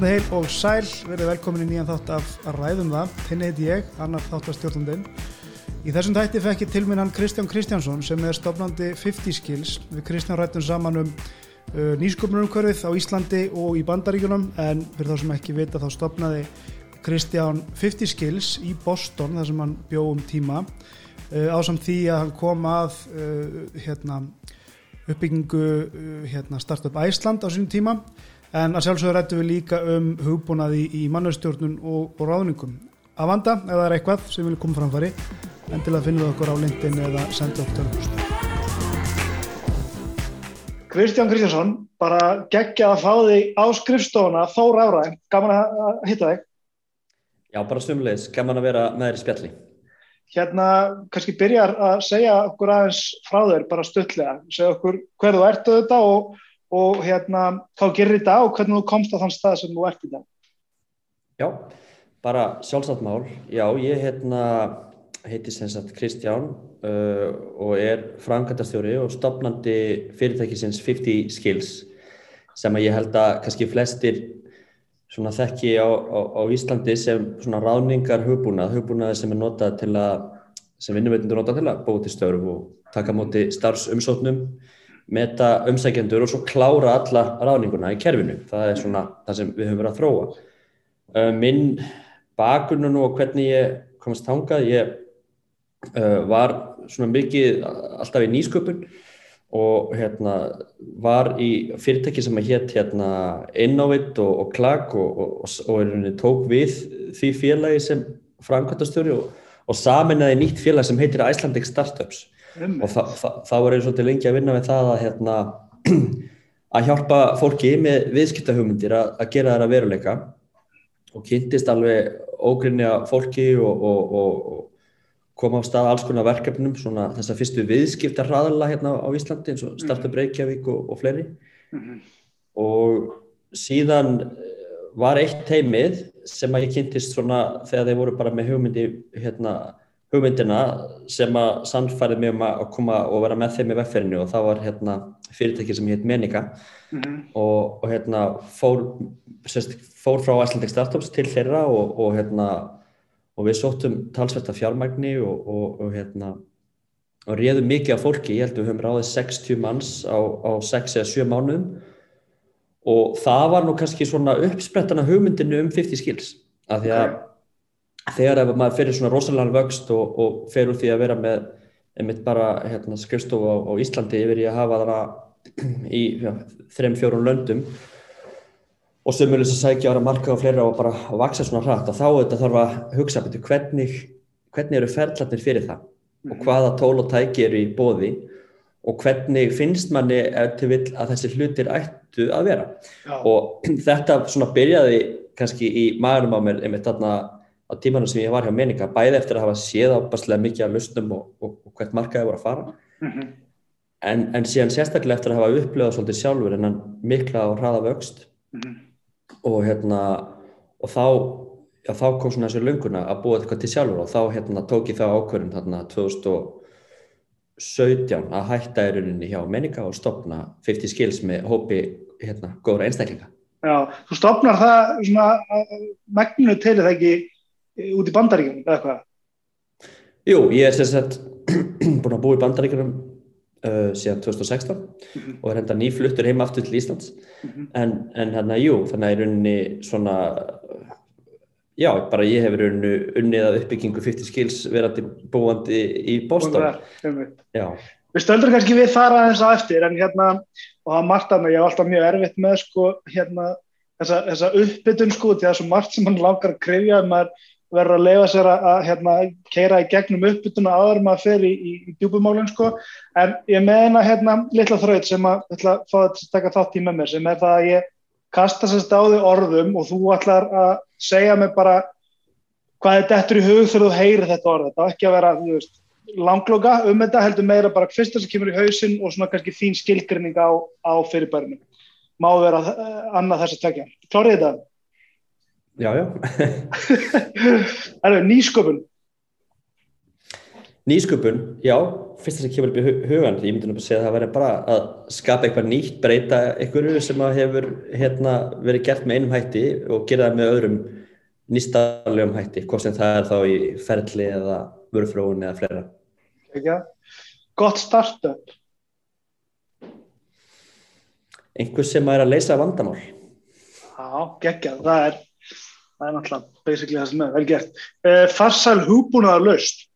Komið heil og sæl, verið velkomin í nýjan þátt af að ræðum það. Henni heiti ég, annar þáttastjórnundin. Í þessum þætti fekk ég til minn hann Kristján Kristjánsson sem er stofnandi 50 Skills. Við Kristján rættum saman um uh, nýsköpunarumkörfið á Íslandi og í Bandaríkunum en fyrir þá sem ekki vita þá stofnaði Kristján 50 Skills í Boston þar sem hann bjó um tíma uh, á samt því að hann kom að uh, hérna, uppbyggingu uh, hérna, Startup Æsland á sínum tíma en að sjálfsögur rættum við líka um hugbúnaði í mannustjórnun og, og ráðningum. Að vanda, ef það er eitthvað sem vil koma framfæri, endilega finnum við okkur á LinkedIn eða senda okkur tölvust. Kristján Kristjánsson, bara geggja að fá þig á skrifstofuna, Þór Áræð, gaman að hitta þig. Já, bara svumleis, gaman að vera með þér í spjalli. Hérna, kannski byrjar að segja okkur aðeins frá þér, bara stuttlega, segja okkur hverðu ertu þetta og og hérna, þá gerir þetta og hvernig þú komst á þann stað sem þú ert í dag? Já, bara sjálfsagt mál. Já, ég hérna heiti sem sagt Kristján uh, og er frangatastjóri og stopnandi fyrirtækisins 50 Skills sem að ég held að kannski flestir svona þekki á, á, á Íslandi sem svona ráningar hugbúnað, hugbúnað sem er notað til að sem vinnumveitindur notað til að til störf og taka móti starfsumsóknum meta umsækjendur og svo klára alla ráðninguna í kerfinu. Það er svona það sem við höfum verið að þróa. Minn bakgrunn og hvernig ég komast tangað, ég var svona mikið alltaf í nýsköpun og hérna var í fyrirtæki sem að hétt hérna Innovate og, og Klag og, og, og tók við því félagi sem framkvæmtastöru og saminnaði nýtt félag sem heitir Icelandic Startups og það, það, það var einu svolítið lengi að vinna með það að, hérna, að hjálpa fólki með viðskiptahugmyndir að, að gera að veruleika og kynntist alveg ógrinni að fólki og, og, og koma á stað alls konar verkefnum svona þess að fyrstu viðskiptarraðala hérna á Íslandi eins og mhm. Startup Reykjavík og, og fleiri mm -hmm. og síðan var eitt teimið sem að ég kynntist svona þegar þeir voru bara með hugmyndi hérna hugmyndina sem að sannfærið mig um að koma og vera með þeim í vefferinu og það var hérna, fyrirtæki sem heit Menika. Mm -hmm. og, og hérna, fór, sérst, fór frá Icelandic Startups til þeirra og, og, hérna, og við sóttum talsvetta fjármægni og hérna, réðum mikið af fólki, ég held að við höfum ráðið 60 manns á, á 6 eða 7 mánuðum. Og það var nú kannski svona uppsprettana hugmyndinu um 50 skills. Af því að okay þegar ef maður fyrir svona rosalega vöxt og, og fer úr því að vera með einmitt bara hérna, skrifstofu á, á Íslandi yfir í að hafa þarna í ja, þrem fjórun löndum og sömulis að sækja ára marka og fleira og bara að vaksa svona hratt og þá þetta þarf að hugsa betur hvernig, hvernig eru ferðlarnir fyrir það og mhm. hvaða tól og tæki eru í bóði og hvernig finnst manni til vill að þessi hlutir ættu að vera Já. og þetta svona byrjaði kannski í maðurum á mér einmitt þarna á tímanum sem ég var hjá meninga, bæði eftir að hafa séð ábærslega mikið af lustum og, og, og hvert markaði voru að fara mm -hmm. en, en síðan sérstaklega eftir að hafa upplöðað svolítið sjálfur en hann mikla á hraða vöxt mm -hmm. og hérna og þá, já, þá kom svona þessu lunguna að búa eitthvað til sjálfur og þá hérna tók ég það ákverðin þarna 2017 að hætta í rauninni hjá meninga og stopna 50 skills með hópi hérna góðra einstaklinga Já, þú stopnar það svona megninu til það ekki út í bandaríkjum eða hvað? Jú, ég er sérstaklega búin að búa í bandaríkjum uh, síðan 2016 mm -hmm. og er hérna nýfluttur heima aftur til Íslands mm -hmm. en, en hérna, jú, þannig að ég er unni svona já, bara ég hefur unni unnið að uppbyggingu 50 skills verandi búandi í Boston Við stöldum kannski við þar aðeins að eftir en hérna, og það margt að mig, ég var alltaf mjög erfitt með sko, hérna, þessa, þessa uppbytun sko, því að það er svo margt sem mann langar að krifja, maður verður að leifa sér að, að hérna, keira í gegnum uppbytuna aður maður fyrir í, í, í djúbumálun sko. en ég meðina hérna litla þraut sem að ætla að taka þátt í með mér sem er það að ég kasta sérst á því orðum og þú ætlar að segja mig bara hvað er þetta í hug þegar þú heyrir þetta orð þetta á ekki að vera veist, langloka um þetta heldur meira bara fyrsta sem kemur í hausin og svona kannski þín skilgrinning á, á fyrirbærinu má vera uh, annað þess að tekja klárið þetta? Já, já. Það er nýsköpun. Nýsköpun, já, fyrst sem kemur upp í hugan, ég myndi náttúrulega segja að það væri bara að skapa eitthvað nýtt, breyta einhverju sem hefur hérna, verið gert með einum hætti og gera það með öðrum nýstarlegum hætti, hvort sem það er þá í ferli eða vörufróun eða fleira. Ekki að, gott startup. Einhver sem er að leysa vandamál. Já, geggjað, það er, það er náttúrulega basically það sem er vel gert. Uh, farsæl hugbúnaðar löst.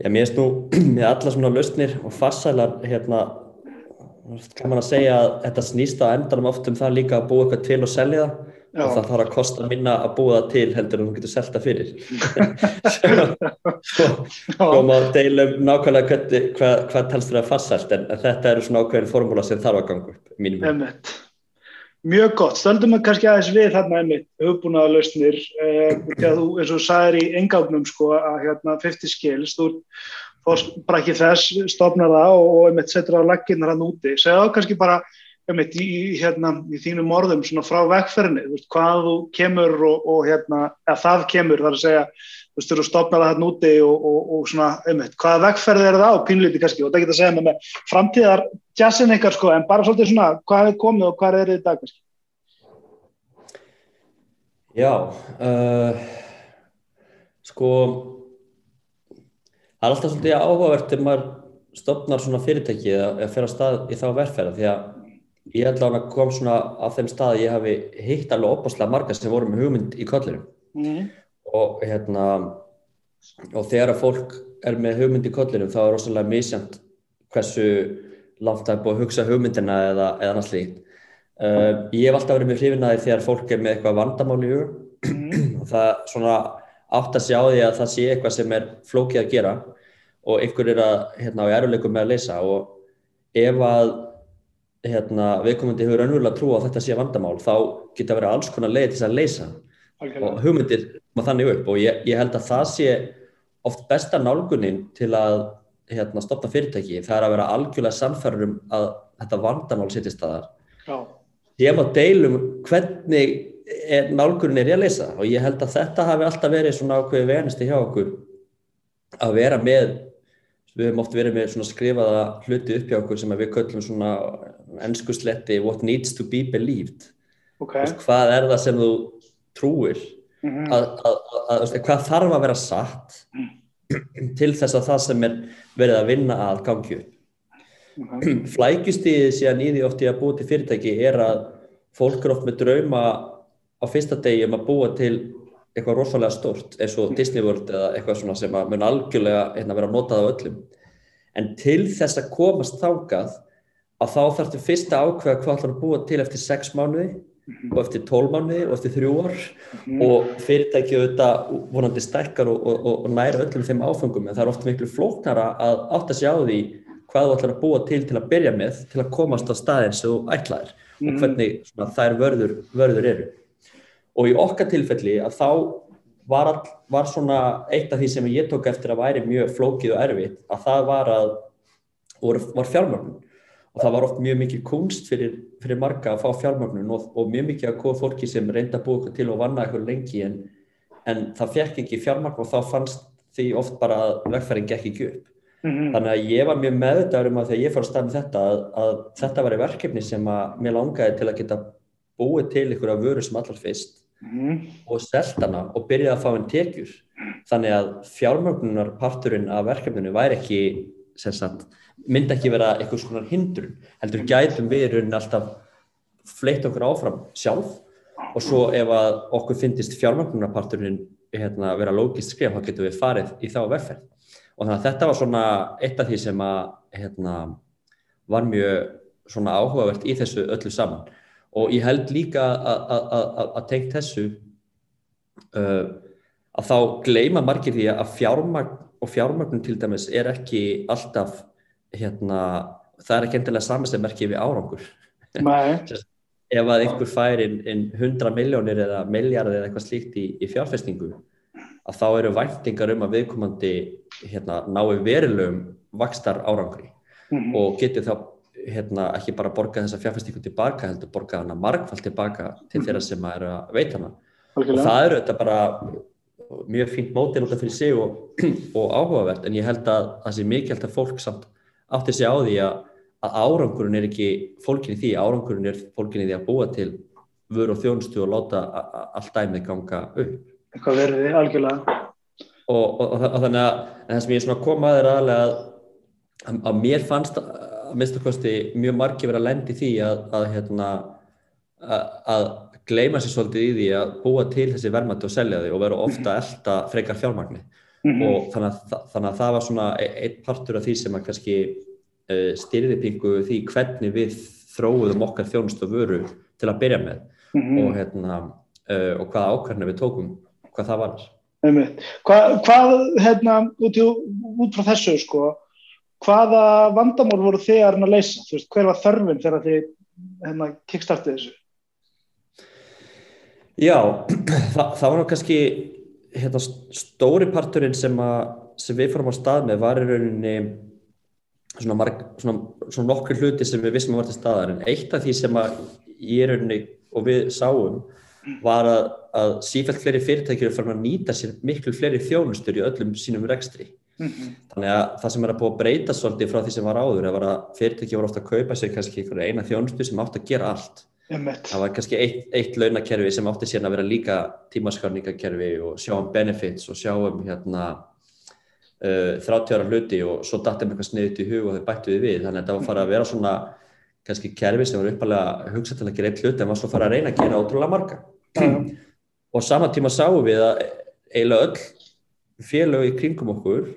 Já, mér finnst nú með alla svona lausnir og farsælar hérna, kann man að segja að þetta snýst á endanum oft um það líka að búa eitthvað til og selja það Já. og það þarf að kosta minna að búa það til heldur en þú getur selta fyrir og maður deilum nákvæmlega hvað, hvað, hvað telst þér að farsælt en, þetta eru svona ákveðin formúla sem þarf að ganga upp mínum Mjög gott, stöldum við kannski aðeins við þarna einmitt, hugbúnaða lausnir eh, þú eins og sagðir í engágnum sko að hérna 50 skilst, þú bara ekki þess, stopnar það og, og einmitt setur á legginnar hann úti, segja þá kannski bara einmitt í, hérna, í þínum orðum svona frá vegferðinni, hvað þú kemur og, og hérna, eða það kemur þar að segja, þú veist, þú stopnar það hann úti og, og svona, einmitt, hvaða vegferði er það á, pínlíti kannski, og það getur að segja með, með framtíðar jazzin eitthvað sko, en bara svolítið svona, hvað er komið og hvað er þetta í dag kannski? Já, uh, sko, það er alltaf svolítið áhugavert þegar maður stopnar svona fyrirtæki eða fer að stað í þá verðferða því að ég held að kom svona á þeim stað að ég hafi hitt alveg opaslega marga sem voru með hugmynd í kollinum mm. Og hérna og þegar að fólk er með hugmynd í kollinum þá er rosalega misjant hversu langt það er búið að hugsa hugmyndina eða, eða annars líkt uh, ég hef alltaf verið með hrifinaði þegar fólk er með eitthvað vandamál í hug. Mm. og það svona átt að sjá því að það sé eitthvað sem er flókið að gera og einhver er að hérna á eruleikum með að leysa. Og ef að hérna, viðkomandi hefur önvölu að trúa að þetta sé vandamál þá geta verið alls konar leið til að leysa okay. og hugmyndir maður þannig upp og ég, ég held að það sé oft besta nálgunin til að hérna, stopna fyrirtæki. Það er að vera algjörlega samfærður um að þetta vandamál sittist að þar ég hef á deilum hvernig er, nálgunin er ég að leysa. Og ég held að þetta hafi alltaf verið svona ákveði veganisti hjá okkur. Að vera með við hefum oft verið með svona skrifaða hluti upp hjá okkur sem við köllum svona ennskusletti what needs to be believed. Okay. Hvað er það sem þú trúir mm -hmm. að, að, að, hvað þarf að vera satt mm. til þess að það sem er verið að vinna að gangi upp mm -hmm. flækjustíðið síðan í því oft ég að búa til fyrirtæki er að fólk er oft með drauma á fyrsta degi um að búa til eitthvað rosalega stort eins og Disney World eða eitthvað svona sem að mun algjörlega hérna, vera notað á öllum en til þess að komast þákað að þá þarfstu fyrst að ákveða hvað ætlar að búa til eftir 6 mánuði og eftir 12 mánuði og eftir 3 ár mm. og fyrirtækið auðvitað vonandi stækkar og, og, og næra öllum þeim áfengum en það er ofta miklu flóknara að átta sig á því hvað þú ætlar að búa til til að byrja með til að komast á staðin sem þú ætlaðir mm. og hvernig svona, þær vörður, vörður eru og í okkar tilfelli að þá var, all, var svona eitt af því sem ég tók eftir að væri mjög flókið og erfitt að það var að var fjármögnun og það var oft mjög mikið kunst fyrir, fyrir marga að fá fjármögnun og, og mjög mikið að góð fólki sem reynda að búa eitthvað til og vanna eitthvað lengi en, en það fekk ekki fjármögnun og þá fannst því oft bara að vegfæring gekk ekki upp mm -hmm. þannig að ég var mjög meðutaður um að þegar ég fór að stað með þetta að, að þetta var verkefni sem að mér langaði til að geta búið til einhverja vöru sem allar fyrst mm. og seltana og byrjaði að fá einn tekjur þannig að fjármögnunarparturinn af verkefninu væri ekki sagt, myndi ekki vera eitthvað svona hindrun heldur gætum við í rauninni alltaf fleitt okkur áfram sjálf. Og svo ef að okkur finnist fjármögnunarparturinn hérna, vera lógist skrif þá getum við farið í þá verðferð og þannig að þetta var svona eitt af því sem að hérna, var mjög svona áhugavert í þessu öllu saman. Og ég held líka að tengt þessu uh, að þá gleima margir því að fjármagn og fjármagnum til dæmis er ekki alltaf hérna, það er ekki endilega saminstegmerki við árangur. Ef að einhver fær inn, inn 100 miljónir eða miljardið eða eitthvað slíkt í, í fjárfestingu að þá eru væntingar um að viðkomandi hérna, nái verilögum vakstar árangri mm -hmm. og getur þá hérna, ekki bara borga þessa fjárfæstíku tilbaka heldur borga hana margfald tilbaka til þeirra sem er að veita hana. Algjörlega. og það eru þetta bara mjög fínt mótin út af fyrir sig og, og áhugavert en ég held að það sé mikilvægt að fólk samt átti sig á því að, að árangurinn er ekki fólkinni því, árangurinn er fólkinni því að búa til vöru og þjónustu og láta allt dæmið ganga upp. Eitthvað verði algjörlega. Og, og, og, þannig að það sem ég svona kom að er aðlega að, að, að mér fannst að minnstakosti mjög margi verið að lendi því að, að hérna að gleima sér svolítið í því að búa til þessi verðmætti og selja því og vera ofta elda frekar fjármagni mm -hmm. og þannig að, þannig að það var svona e-, einn partur af því sem að kannski uh, styrði pingu því hvernig við þróðum okkar þjónust og vöru til að byrja með mm -hmm. og, hérna, uh, og hvaða ákvæmni við tókum, hvað það var. Hva, hvað, hérna, út, út frá þessu sko, hvaða vandamál voru þegar að leysa? Veist, hver var þörfinn þegar þið hérna, kickstartið þessu? Já, það, það var náttúrulega kannski hérna, stóri parturinn sem, að, sem við fórum á stað með var í rauninni svona, marg, svona, svona nokkur hluti sem við vissum að var til staðar. En eitt af því sem að í rauninni og við sáum var að, að sífælt fleiri fyrirtækjur fyrir að nýta sér miklu fleiri þjónustur í öllum sínum rekstri. Mm -hmm. þannig að það sem er að búið að breyta svolítið frá því sem var áður er að fyrirtækjur voru ofta að kaupa sér kannski eina þjónustu sem átt að gera allt það var kannski eitt, eitt launakerfi sem átti síðan að vera líka tímaskarningakerfi og sjá um benefits og sjá um hérna uh, 30 ára hluti og svo dattum eitthvað sniðið til hug og þau bættuði við þannig að það var farið að vera svona kannski kerfi sem var uppalega hugsað til að gera eitt hluti en var svo farið að reyna að gera ótrúlega marga. Mm. og saman tíma sáum við að eiginlega öll félög í kringum okkur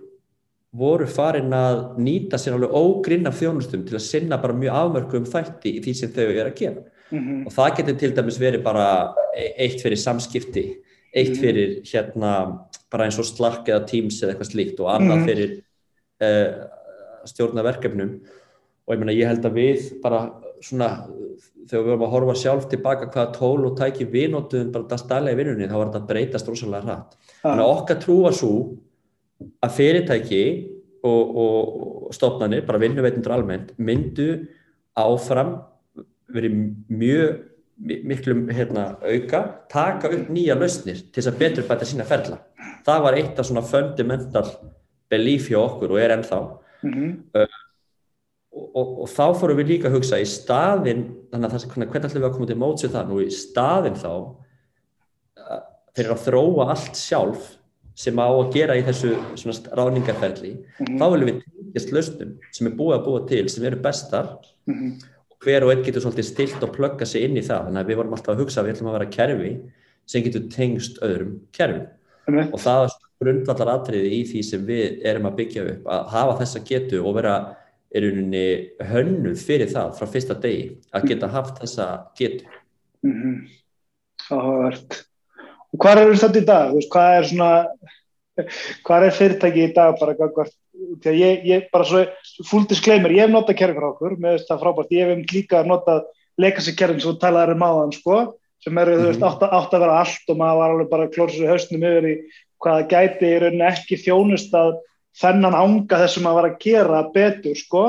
voru farin að nýta sér alveg ógrinna þjónustum til að sinna bara mjög afmörku um þætti í því sem þau eru að gera mm -hmm. og það getur til dæmis verið bara e- eitt fyrir samskipti eitt mhm. fyrir hérna bara eins og slakk eða teams eða eitthvað slíkt og annað -hmm. fyrir uh, stjórnaverkefnum og ég meina ég held að við bara svona þegar við vorum að horfa sjálf tilbaka hvaða tól og tæki við notuðum bara það stælega í vinnunni þá var þetta breytast rosalega hratt þannig að okkar trú var svo að fyrirtæki og, og, og stofnanir, bara vinnuveitundur almennt myndu áfram verið mjög miklu hérna, auka, taka upp nýja lausnir til þess að betur bæta sína ferla. Það var eitt af svona fundamental belief hjá okkur og er ennþá mm -hmm. uh, og, og, og þá fórum við líka að hugsa í staðin, þannig að það er hvernig ætlum við að koma til mótsið það nú í staðin þá fyrir að þróa allt sjálf sem á að gera í þessu ráningarferli, mm -hmm. þá viljum við tengjast lausnum sem er búið að búa til, sem eru bestar mm -hmm hver og einn getur svolítið stilt og plugga sig inn í það þannig að við vorum alltaf að hugsa að við ætlum að vera kerfi sem getur tengst öðrum kerfi mm. og það er grundvallar atriði í því sem við erum að byggja upp að hafa þessa getu og vera er uninni hönnuð fyrir það frá fyrsta degi að geta haft þessa getu mm -hmm. Áhugavert og hvað er þetta í dag? Hvað er svona hvað er fyrirtæki í dag bara gangvart ég, ég bara svo full disclaimer, ég hef notað kerfi frá okkur með þetta frábært, ég hef líka notað legacy kerfin sem þú talaði um áðan sko, sem eru mm -hmm. þú veist átt, átt að vera allt og maður var alveg bara klórsið hausnum yfir í hvaða gæti í rauninni ekki þjónust að þennan ánga þessum að vera að gera betur sko.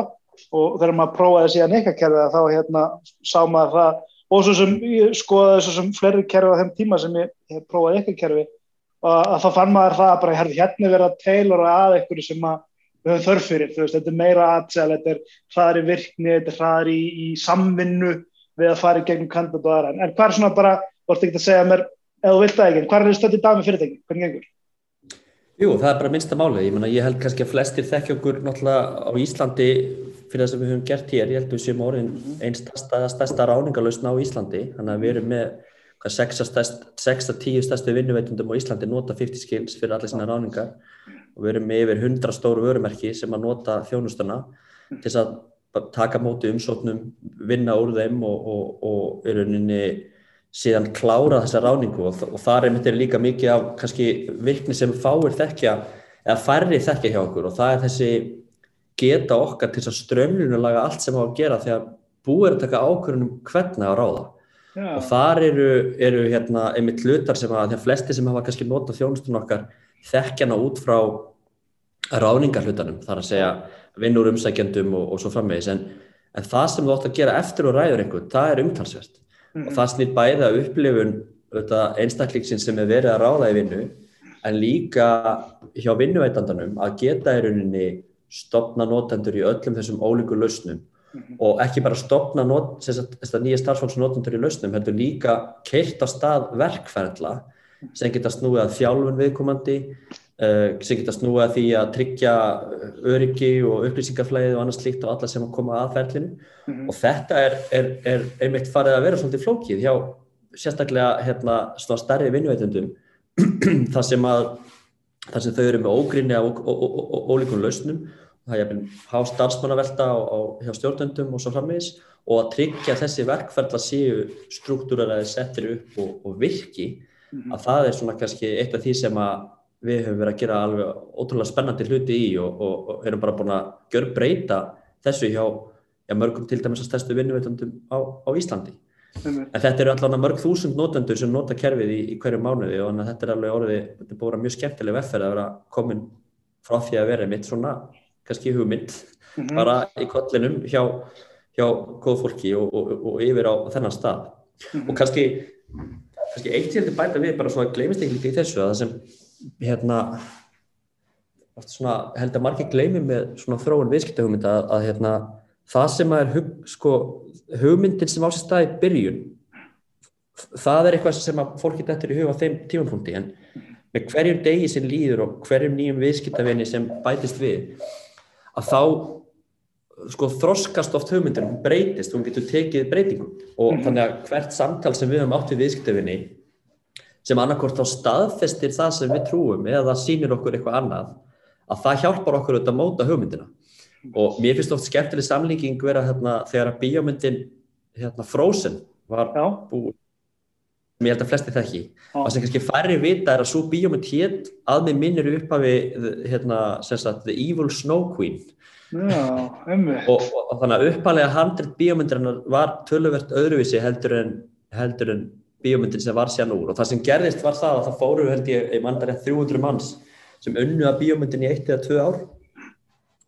Og þegar maður prófaði síðan eitthvað kerfið þá hérna sá maður það. Og svo sem ég skoðaði svo sem fleiri kerfið á þeim tíma sem ég, ég prófaði eitthvað kerfið og þá fann maður það bara hérna verið að tailora að eitthvað sem að við höfum þörf fyrir, veist, þetta er meira aðsæl, þetta er hraðar í virkni, þetta er hraðar í, í samvinnu við að fara í gegnum kandidat og aðra, en hvað er svona bara, ert ekki að segja mér, ef þú vilt það ekki, hvað er þetta í dag með fyrirtæki, hvernig gengur? Jú, það er bara minnsta máli, ég, ég held kannski að flestir þekkja okkur náttúrulega á Íslandi fyrir það sem við höfum gert hér, ég held að við séum orðin einn stærsta, stærsta ráningalösn á Íslandi, þannig að við erum með 6-10 stærstu vinnuveitundum á Íslandi nota 50 skills fyrir allir sína ráningar og við erum með yfir 100 stóru vörumerki sem að nota þjónustuna til þess að taka móti umsóknum, vinna úr þeim og, og, og er rauninni síðan klára þessa ráningu og, og þar er myndir líka mikið af kannski virkni sem fáir þekkja eða færri þekkja hjá okkur. Og það er þessi geta okkar til þess að strömlunulega allt sem á að gera þegar búið er að taka ákvörðunum hvernig að ráða Já. og þar eru, eru hérna einmitt hlutar sem að að flesti sem hafa kannski notað þjónustun okkar þekkjana út frá ráningarhlutanum, þar að segja vinnur umsækjandum og, og svo framvegis en, en það sem þú átt að gera eftir og ræður einhvern, það er umtalsvert mm -hmm. og það snýtt bæða upplifun einstaklingsinn sem er verið að ráða í vinnu en líka hjá vinnuveitandanum að geta í rauninni stopna notendur í öllum þessum ólíku lausnum. Og ekki bara stopna not, sagt, nýja starfsfólksnotendur í lausnum, heldur líka keirt á stað verkferðla sem geta snúið að þjálfun viðkomandi uh, sem geta snúið að því að tryggja öryggi og upplýsingaflæði og annars slíkt og alla sem að koma að ferlinu mm -hmm. og þetta er, er, er einmitt farið að vera svolítið flókið hjá sérstaklega hérna, starri vinnuveitundum þar sem að þar sem þau eru með ógrinni af ólíkun lausnum það er há starfsmannavelta hjá stjórnendum og svo frammeins og að tryggja þessi verkferðla séu struktúraræði settir upp og, og virki mm -hmm. að það er svona kannski eitt af því sem að við höfum verið að gera alveg ótrúlega spennandi hluti í og, og, og erum bara búin að gjör breyta þessu hjá já, mörgum til dæmis að stærstu vinnuveitundum á, á Íslandi. En þetta eru allavega mörg þúsund notendur sem nota kerfið í, í hverju mánuði og þetta er alveg orðið, þetta er búin mjög skemmtileg vefferð að vera komin frá því að vera mitt svona, kannski hugmynd, mm -hmm. bara í kollinum hjá, hjá góð fólki og, og, og, yfir á þennan stað. Mm -hmm. Og kannski, kannski eitt til þetta bæta við bara svona gleymist ekki lítið í þessu að það sem, hérna, svona, held að margir gleymi með svona þróun viðskiptahugmynda að, að hérna, það sem að er hug, sko, hugmyndin sem á sér staði byrjun það er eitthvað sem að fólki dættur í huga á þeim tímanpunkti en með hverjum degi sem líður og hverjum nýjum viðskiptavinni sem bætist við að þá sko þroskast oft hugmyndir hún breytist, hún getur tekið breytingum. Og -hmm. þannig að hvert samtal sem við höfum átt við viðskiptavinni sem annarkort á staðfestir það sem við trúum eða það sýnir okkur eitthvað annað að það hjálpar okkur auðvitað að móta hugmyndina. Og mér finnst oft skemmtileg samlíking vera hérna, þegar að bíómyndin hérna, Frozen var búið sem ég held að flesti þekki. Og sem kannski færri vita er að svo bíómynd hétt að með minnir upp af hérna, The Evil Snow Queen. Já, og, og, þannig að uppalega handrit bíómyndirinnar var töluvert öðruvísi heldur en, heldur en bíómyndin sem var sér núr og það sem gerðist var það að það fóru held ég, það rétt 300 manns sem unnu að bíómyndin í eitt eða tvö ár.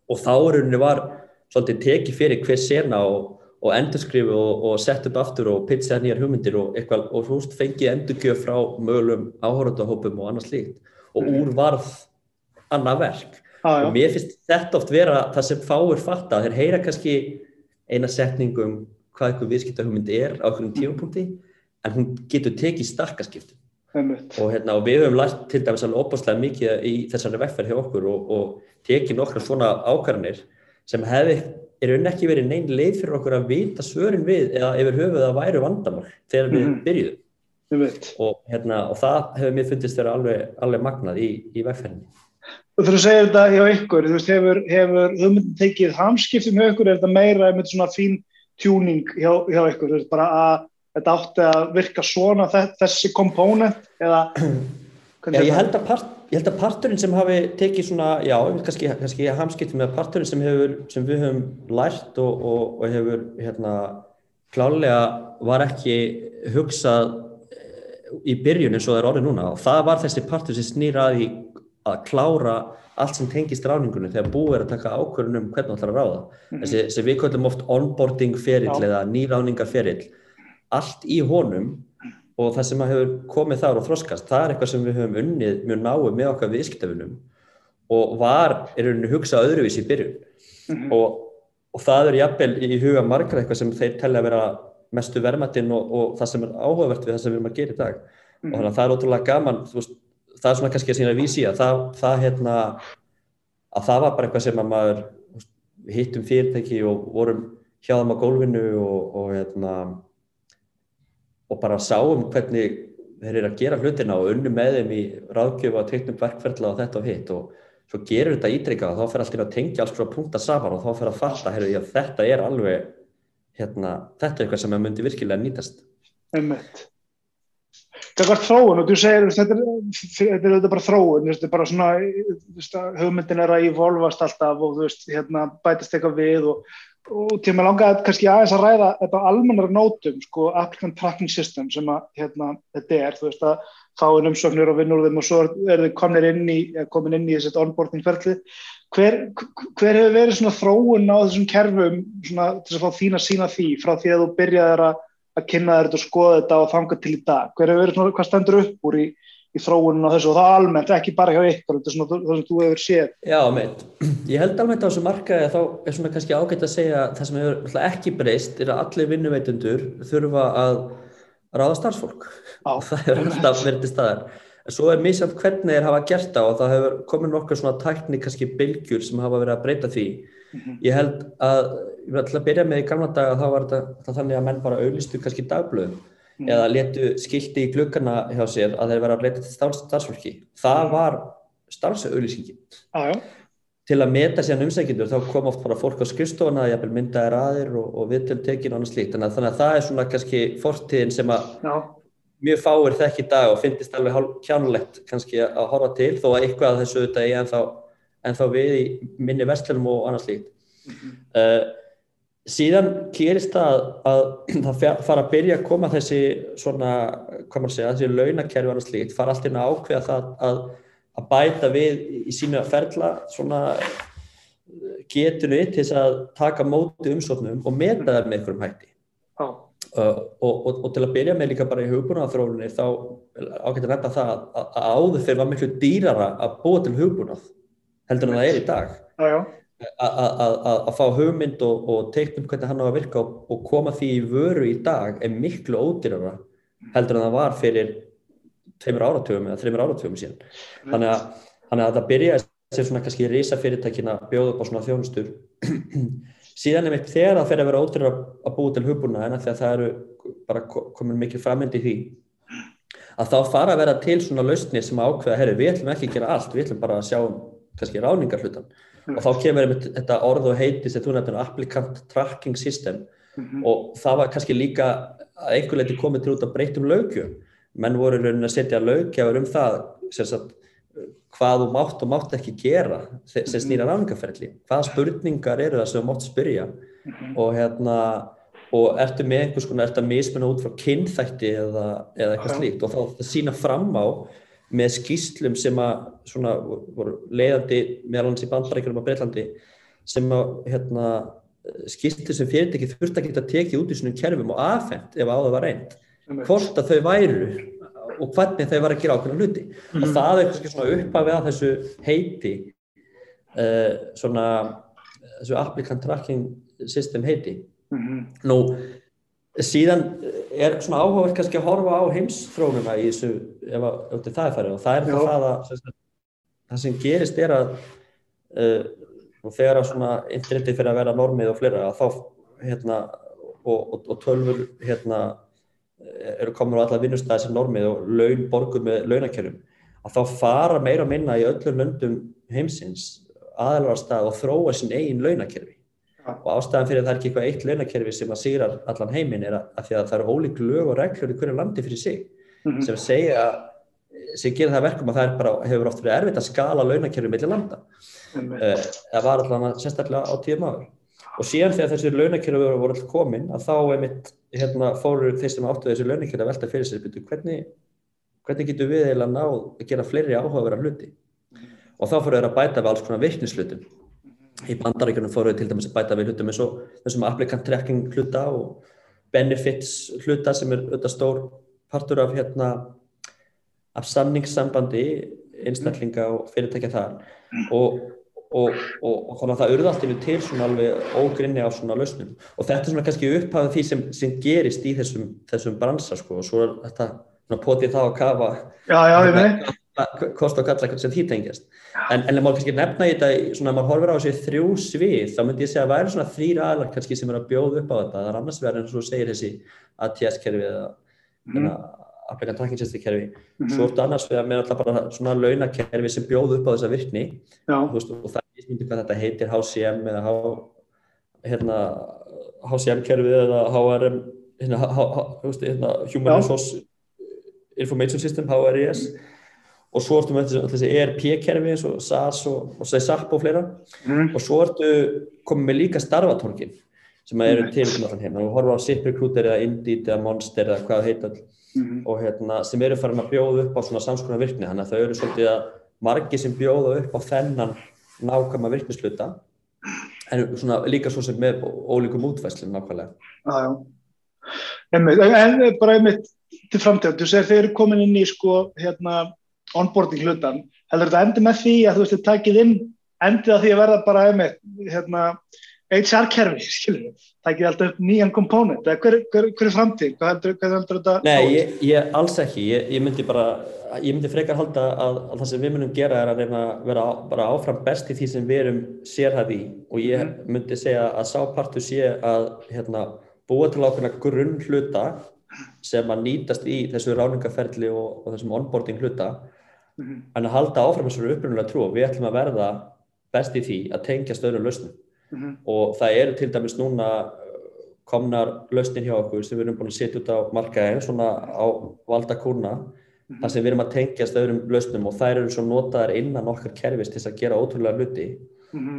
Og þá rauninni var svolítið tekið fyrir hver sena og, og endurskrifu og, og sett upp aftur og pitchaði nýjar hugmyndir og eitthvað og húst fengið endurgjöf frá mögulegum áhórandahópum og annað slíkt. Og úr varð annað verk. Ah, og mér finnst þetta oft vera það sem fáur fatta, þeir heyra kannski eina setningum hvað eitthvað viðskiptahugmynd er á einhverjum tímapunkti en hún getur tekið starkaskiptum og, hérna, og við höfum lært til dæmis alveg opaslega mikið í þessari veffer hjá okkur og, og tekið nokkra svona ákvarðanir sem hefði er unn ekki verið neinn leið fyrir okkur að vita svörin við eða yfir höfuð að væru vandamál þegar við mm byrjuðum. Og, hérna, og það hefur mér fundist þeirra alveg, alveg magnað í, í vefferni Þú þurfum að segja þetta hjá ykkur, þú veist, hefur, hefur hugmyndin tekið hamskiptum hjá ykkur, er þetta meira með svona fín tjúning hjá, hjá ykkur, þú veist, bara að þetta átti að virka svona þessi kompónent eða já, ég, held part, ég held að parturinn sem hafi tekið svona, já, kannski, kannski hamskiptum með parturinn sem, hefur, sem við höfum lært og, og, og hefur hérna klálega var ekki hugsað eh, í byrjun eins og það er orðið núna og það var þessi partur sem snýraði að klára allt sem tengist ráningunum þegar búið er að taka ákvörðunum hvernig það ætlar að ráða. Mm -hmm. Þessi, þessi við kallum oft onboarding ferill eða nýráningar ferill allt í honum og það sem hefur komið þar og þroskast, það er eitthvað sem við höfum unnið mjög náðu með okkar viðskiptafunum og var, er unni hugsað öðruvís í byrjun mm -hmm. og, og það er jafnvel í huga margra eitthvað sem þeir tellja að vera mestu vermaðinn og, og það sem er áhugavert við það sem við erum að gera í dag mm -hmm. og þannig að það er ótrúlega gaman veist, það er svona kannski að sína að vísi að það, það, hérna, að það var bara eitthvað sem að maður hittum fyrirtæki og vorum hjá þeim á gólfinu og, og hérna og bara sáum hvernig þeir eru að gera hlutina og unnu með þeim í ráðgjöfu að teiknum verkferðla og þetta og hitt. Og svo gerur þetta ídreika og þá fer alltaf að tengja alls frá punta saman og þá fer að fatta að þetta er alveg hérna, þetta er eitthvað sem að myndi virkilega nýtast. Emmett Það var þróun og þú segir þetta er, þetta er bara þróun þetta er bara svona hugmyndin er að evolvast alltaf og veist, hérna, bætast eitthvað við og og til að maður langaði kannski aðeins að ræða þetta almennar nótum, sko, applicant tracking system sem að, hérna, þetta er, þú veist að fáinn umsóknir og vinnur þeim og svo er þið komin inn í, í þessi onboarding ferli. Hver, hver hefur verið svona þróun á þessum kerfum svona til að fá þín að sína því frá því að þú byrjaði að, að kynna þetta og skoða þetta og fanga til í dag? Hver hefur verið svona, hvað stendur upp úr í, í þróunum á þessu og það almennt, ekki bara hjá ykkur, þetta er svona það sem þú hefur séð. Já, meit. Ég held almennt á þessu markaði að þá er svona kannski ágætt að segja að það sem hefur ekki breyst er að allir vinnuveitundur þurfa að ráða starfsfólk. Já, það hefur alltaf verið til staðar. En svo er mísjönd hvernig þeir hafa gert það og það hefur komið nokkur svona tækni kannski bylgjur sem hafa verið að breyta því. Mm -hmm. Ég held að, ég vil alltaf byrja með í gamla daga þá var þetta þannig að menn bara auðlistu kannski dagblöðum mm. eða letu skildi í glukkana hjá sér að þeir vera að leita til starfsfólki það mm. var starfsauðlýsingin ah, til að meta síðan umsækjendur þá kom oft bara fólk á skrifstofana jafnvel myndaðir aðir og, og viðtöldtekin og annað slíkt þannig að það er svona kannski fortíðin sem að Já. mjög fáir þekk í dag og finnist alveg kjánulegt kannski að horfa til þó að eitthvað þessu auðvitað er ennþá, ennþá við í minni vestlunum og annað slíkt mm -hmm. uh, síðan gerist það að það fara að byrja að koma þessi svona, hvað maður segja, þessi launakerfi og slíkt, fara allt inn að ákveða það að, að bæta við í sínu ferla svona getunu til þess að taka móti umsóknum og meta það með einhverjum hætti. Oh. uh, og, og, og til að byrja með líka bara í hugbúnaðarþróunni þá ágætt að nefna það að, að áður fyrir var miklu dýrara að búa til hugbúnað heldur en það er í dag. Já, já að fá hugmynd og, og teiknum hvernig hann á að virka og, og koma því í vöru í dag er miklu ódýrara heldur en það var fyrir tveimur áratugum eða þreimur áratugum síðan. Þannig að, þannig að það byrja sem svona kannski reysa fyrirtækina bjóð upp á svona þjónustur síðan er mitt þegar það fer að vera ódýrara að búa til hugbúna en að það eru bara komin mikið framöndi í því að þá fara að vera til svona lausnir sem ákveða, herru við ætlum ekki að gera allt, við ætlum bara að sjá um kannski ráningar hlutan og þá kemur þetta orð og heiti sem þú nefnir applicant tracking system mm -hmm. og það var kannski líka að einhver leiti komið til út að breytum lögjum menn voru raunin að setja lögjafur um það sagt, hvað þú mátt og mátt ekki gera sem mhm. snýra ráningaferðli hvaða spurningar eru það sem þú mátt spyrja mm -hmm. og hérna og ertu með einhvers konar, ertu að mismunna út frá kynþætti eða, eða eitthvað slíkt og þá það sína fram á með skýslum sem að svona, voru leiðandi meðal hans í bandrækjum á Breitlandi sem að hérna, skýslu sem fyrirtæki þurft að geta tekið út í svona kerfum og aðfendt ef áður var reynd hvort að þau væru og hvernig þau var að gera ákveðna hluti mm. og það er kannski svona uppafið að þessu heiti uh, svona þessu applicant tracking system heiti mm -hmm. nú síðan er svona áhugavert kannski að horfa á heimsþrónuna í þessu ef, það er farið og það er það, það að það sem gerist er að uh, þegar að svona interneti fyrir að vera normið og flera að þá hérna og, og, og tölfur hérna eru komin á alla vinnustæði sem normið og laun borgur með launakjörnum að þá fara meira minna í öllum löndum heimsins aðalvarstað og þróa sin eigin launakjörfi og ástæðan fyrir að það er ekki eitthvað eitt launakerfi sem að sigrar allan heiminn er að, að að það eru ólík lög og reglur í hverju landi fyrir sig mm -hmm. sem segja sem gerir það verkum að það bara, hefur oft verið erfitt að skala launakerfi mellir landa mm -hmm. uh, það var allavega sérstaklega á tíum áður og síðan þegar þessi launakerfi voru, alltaf komin að þá einmitt hérna, fóru þeir sem áttu þessi launakerfi að velta fyrir sér byrju, hvernig, hvernig getur við eiginlega náð að gera fleiri áhugaverðar hluti mm -hmm. og þá fóru þeir að bæta við alls konar vittnislutum í bandaríkjunum fóruð til dæmis að bæta við hlutum eins og þessum applicant tracking hluta og benefits hluta sem er auðvitað stór partur af hérna af samningssambandi einstaklinga og fyrirtækja þar. Og, og, og, og þannig að það urða allt yfir til svona alveg ógrinni á svona lausnum. Og þetta er svona kannski upphafað því sem, sem gerist í þessum, þessum bransa sko. Og svo er þetta potið þá að kafa já, já, ég veit kost og galla sem því tengjast. En, en maður kannski nefna í þetta svona að maður horfir á þessi þrjú svið þá myndi ég segja að væri svona þrýr aðlar kannski sem er að bjóða upp á þetta. Það er annars verður eins og segir þessi ATS-kerfi eða mm. applikant tracking system kerfi. Mm -hmm. svo ertu annars verður með alltaf bara svona launakerfi sem bjóða upp á þessa virkni. Veist, og það er myndi hvað þetta heitir HCM eða H, hérna, HCM-kerfi eða HRM hérna, H, H, hérna, Human Resource Information System, HRIS mm og svo ertu með þessi ERP-kerfi eins og SAS og, og SAP og fleira. Mm. og svo ertu komið með líka starfatorkin sem eru mm. til um hérna og horfa á ZipRecruiter eða Indeed eða Monster eða hvað heita mm. og hérna sem eru farin að bjóða upp á svona samskona virkni. Þannig að þau eru svolítið að margi sem bjóða upp á þennan nákvæma virknisluta en svona líka svo sem með ólíkum útvæslim nákvæmlega. Ah, en, en bara einmitt til framtíð, þú segir þeir eru komin inn í sko hérna onboarding hlutan heldur þetta endur með því að þú veist, þið takið inn endið að því að verða bara einmitt, hérna, HR-kerfi, skilur við, takið alltaf upp nýjan komponent, eða hver, hver, hver er framtíð, hvað heldur, hvað heldur þetta? Nei, ég, ég alls ekki, ég, ég myndi bara, ég myndi frekar halda að, að það sem við myndum gera er að reyna að vera á, bara áfram best í því sem við erum sérhæð í. Og ég mm. myndi segja að sápartu sé að hérna, búa til ákveðna grunn hluta sem að nýtast í þessu ráningaferli og, og þessum onboarding hluta mm -hmm. en að halda áfram þessu upprunulega trú við ætlum að verða best í því að tengja stöðnum lausnum mm -hmm. og það eru til dæmis núna uh, komnar lausnin hjá okkur sem við erum búin að setja út á markaðin svona á valda kúrna mm -hmm. þar sem við erum að tengja stöðnum lausnum og þær eru svo notaðar innan okkar kerfist til að gera ótrúlega hluti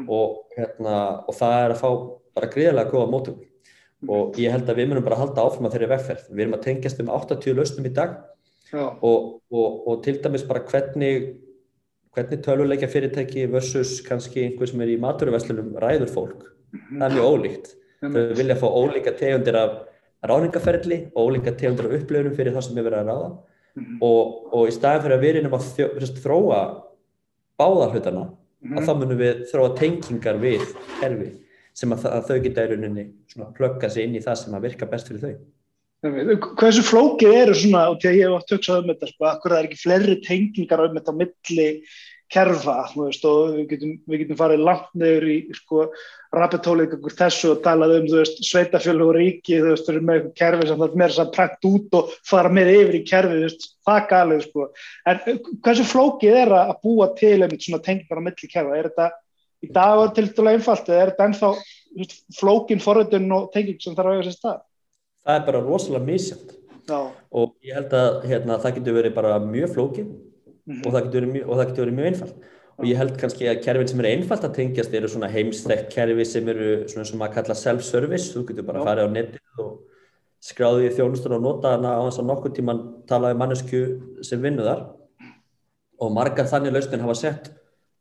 og, hérna, og það er að fá bara gríðilega góða mótum og ég held að við munum bara halda áfram að þeirri vegferð. Við erum að tengjast um 80 lausnum í dag og, og, og til dæmis bara hvernig hvernig tölvuleikja fyrirtæki versus kannski einhver sem er í maturverslunum ræður fólk, það er mjög ólíkt. Þau vilja fá ólíka tegundir af ráningaferðli og ólíka tegundir af upplöfunum fyrir það sem er verið að ráða. -hmm. og, og í staðin fyrir að við erum að þjó, þróa báða hlutana mm -hmm. að þá munum við þróa tengingar við herfi sem að, að þau geta í rauninni plögga sig inn í það sem að virka best fyrir þau Hversu flókið eru svona, og því að ég hef átt töksað um þetta, sko, akkur það er ekki fleiri tengingar um þetta á milli kerfa, veist, og við getum, við getum farið langt neyður í sko, rapetólið ykkur þessu og talað um veist, sveitafjölu og ríki, þú veist, þau eru með eitthvað kerfi sem það er meira prækt út og fara með yfir í kerfi, veist, það galið, sko. En hversu flókið er að búa til einmitt svona tengingar á milli kerfa? Er þetta í dag er til dæla einfalt eða er þetta ennþá flókin foröldun og tenging sem þarf að sér stað? Það er bara rosalega misjönd og ég held að hérna, það getur verið bara mjög flókið mm -hmm. og, það verið, og það getur verið mjög einfalt. Og ég held kannski að kerfin sem er einfalt að tengjast eru svona heimstækt kerfi sem eru svona sem að kalla self-service. Þú getur bara að fara á netið og skráði í þjónustur og nota hana á þess að nokkur tíman tala um mannesku sem vinnu þar. Og margar þannig lausnin hafa sett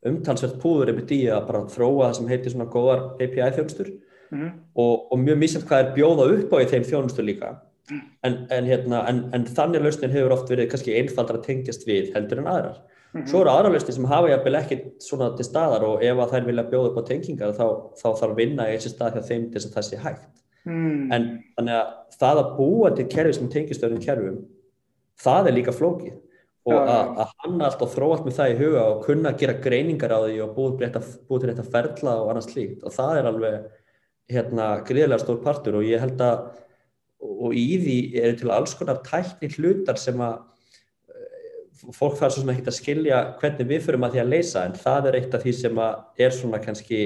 umtalsvert púður einmitt í að bara þróa það sem heitir svona góðar API þjónustur mm -hmm. og, og mjög mísjönd hvað er bjóða upp á í þeim þjónustu líka en, en, hérna, en, en þannig lausnin hefur oft verið kannski einfaldar að tengjast við heldur en aðrar mm -hmm. svo eru aðra lausnin sem hafa jafnvel ekki svona til staðar og ef að þær vilja bjóða upp á tengingar þá, þá þarf vinna í þessi stað hjá þeim til þess að það sé hægt mm. en þannig að það að búa til kerfi sem tengjastöðum kerfum það er líka flókið og að hanna allt og þróa allt með það í huga og kunna gera greiningar á því og búið til þetta ferla og annars líkt og það er alveg hérna gríðilega stór partur og ég held að og í því eru til alls konar tækni hlutar sem að eh, fólk þarf svo sem ekki að skilja hvernig við fyrum að því að leysa en það er eitt af því sem að er svona kannski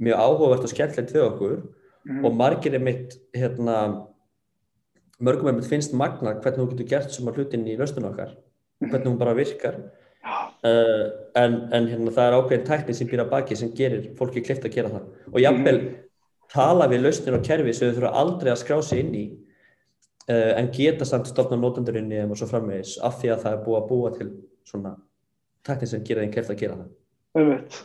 mjög áhugavert og skemmtilegt fyrir okkur. Mm. og margir er mitt hérna mörgum er mitt finnst magna hvernig þú getur gert sem að hlutin í laustunum okkar og hvernig hún bara virkar. Uh, en, en hérna það er ákveðin tækni sem býr að baki sem gerir fólki klift að gera það. Og jáfnvel mm tala við lausnir og kerfi sem þau þurfa aldrei að skrá sig inn í uh, en geta samt í þeim og svo framvegis af því að það er búið að búa til svona taktin sem gera þeim kæft að gera það. Öfveit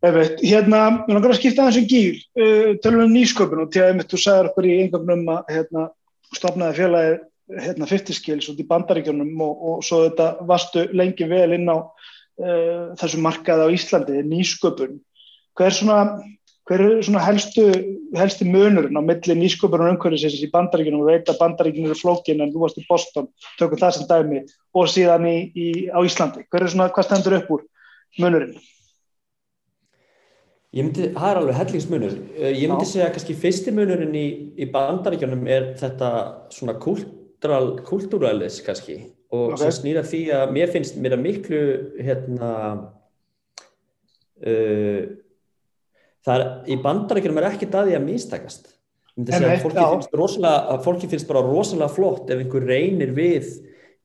Öfveit, hérna, við langar að skipta aðeins um gíl uh, tölum um nýsköpun og til að þú sagðar okkur í einhverjum um að hérna, stopnaði félagi hérna, 50 skils út í bandaríkjunum og, og svo þetta vastu lengi vel inn á uh, þessu markaði á Íslandi, nýsköpun. Hvað er svona hver er svona helstu, helstu munurinn á milli nýsköpun og umhverfisins í bandaríkinu og veit að bandaríkinu eru flókin en þú varst í Boston, tökum það sem dæmi og síðan í, í, á Íslandi hver er svona, hvað stendur upp úr munurinn? Ég myndi, það er alveg hellingsmunur eh, ég myndi Já. segja að kannski fyrsti munurinn í, í bandaríkjunum er þetta svona kultúralis kannski og okay. sem snýra því að mér finnst mér að miklu hérna uh, það er, í bandarækjum er ekki daði að místakast fólki finnst, rosalega, fólki finnst bara rosalega flott ef einhver reynir við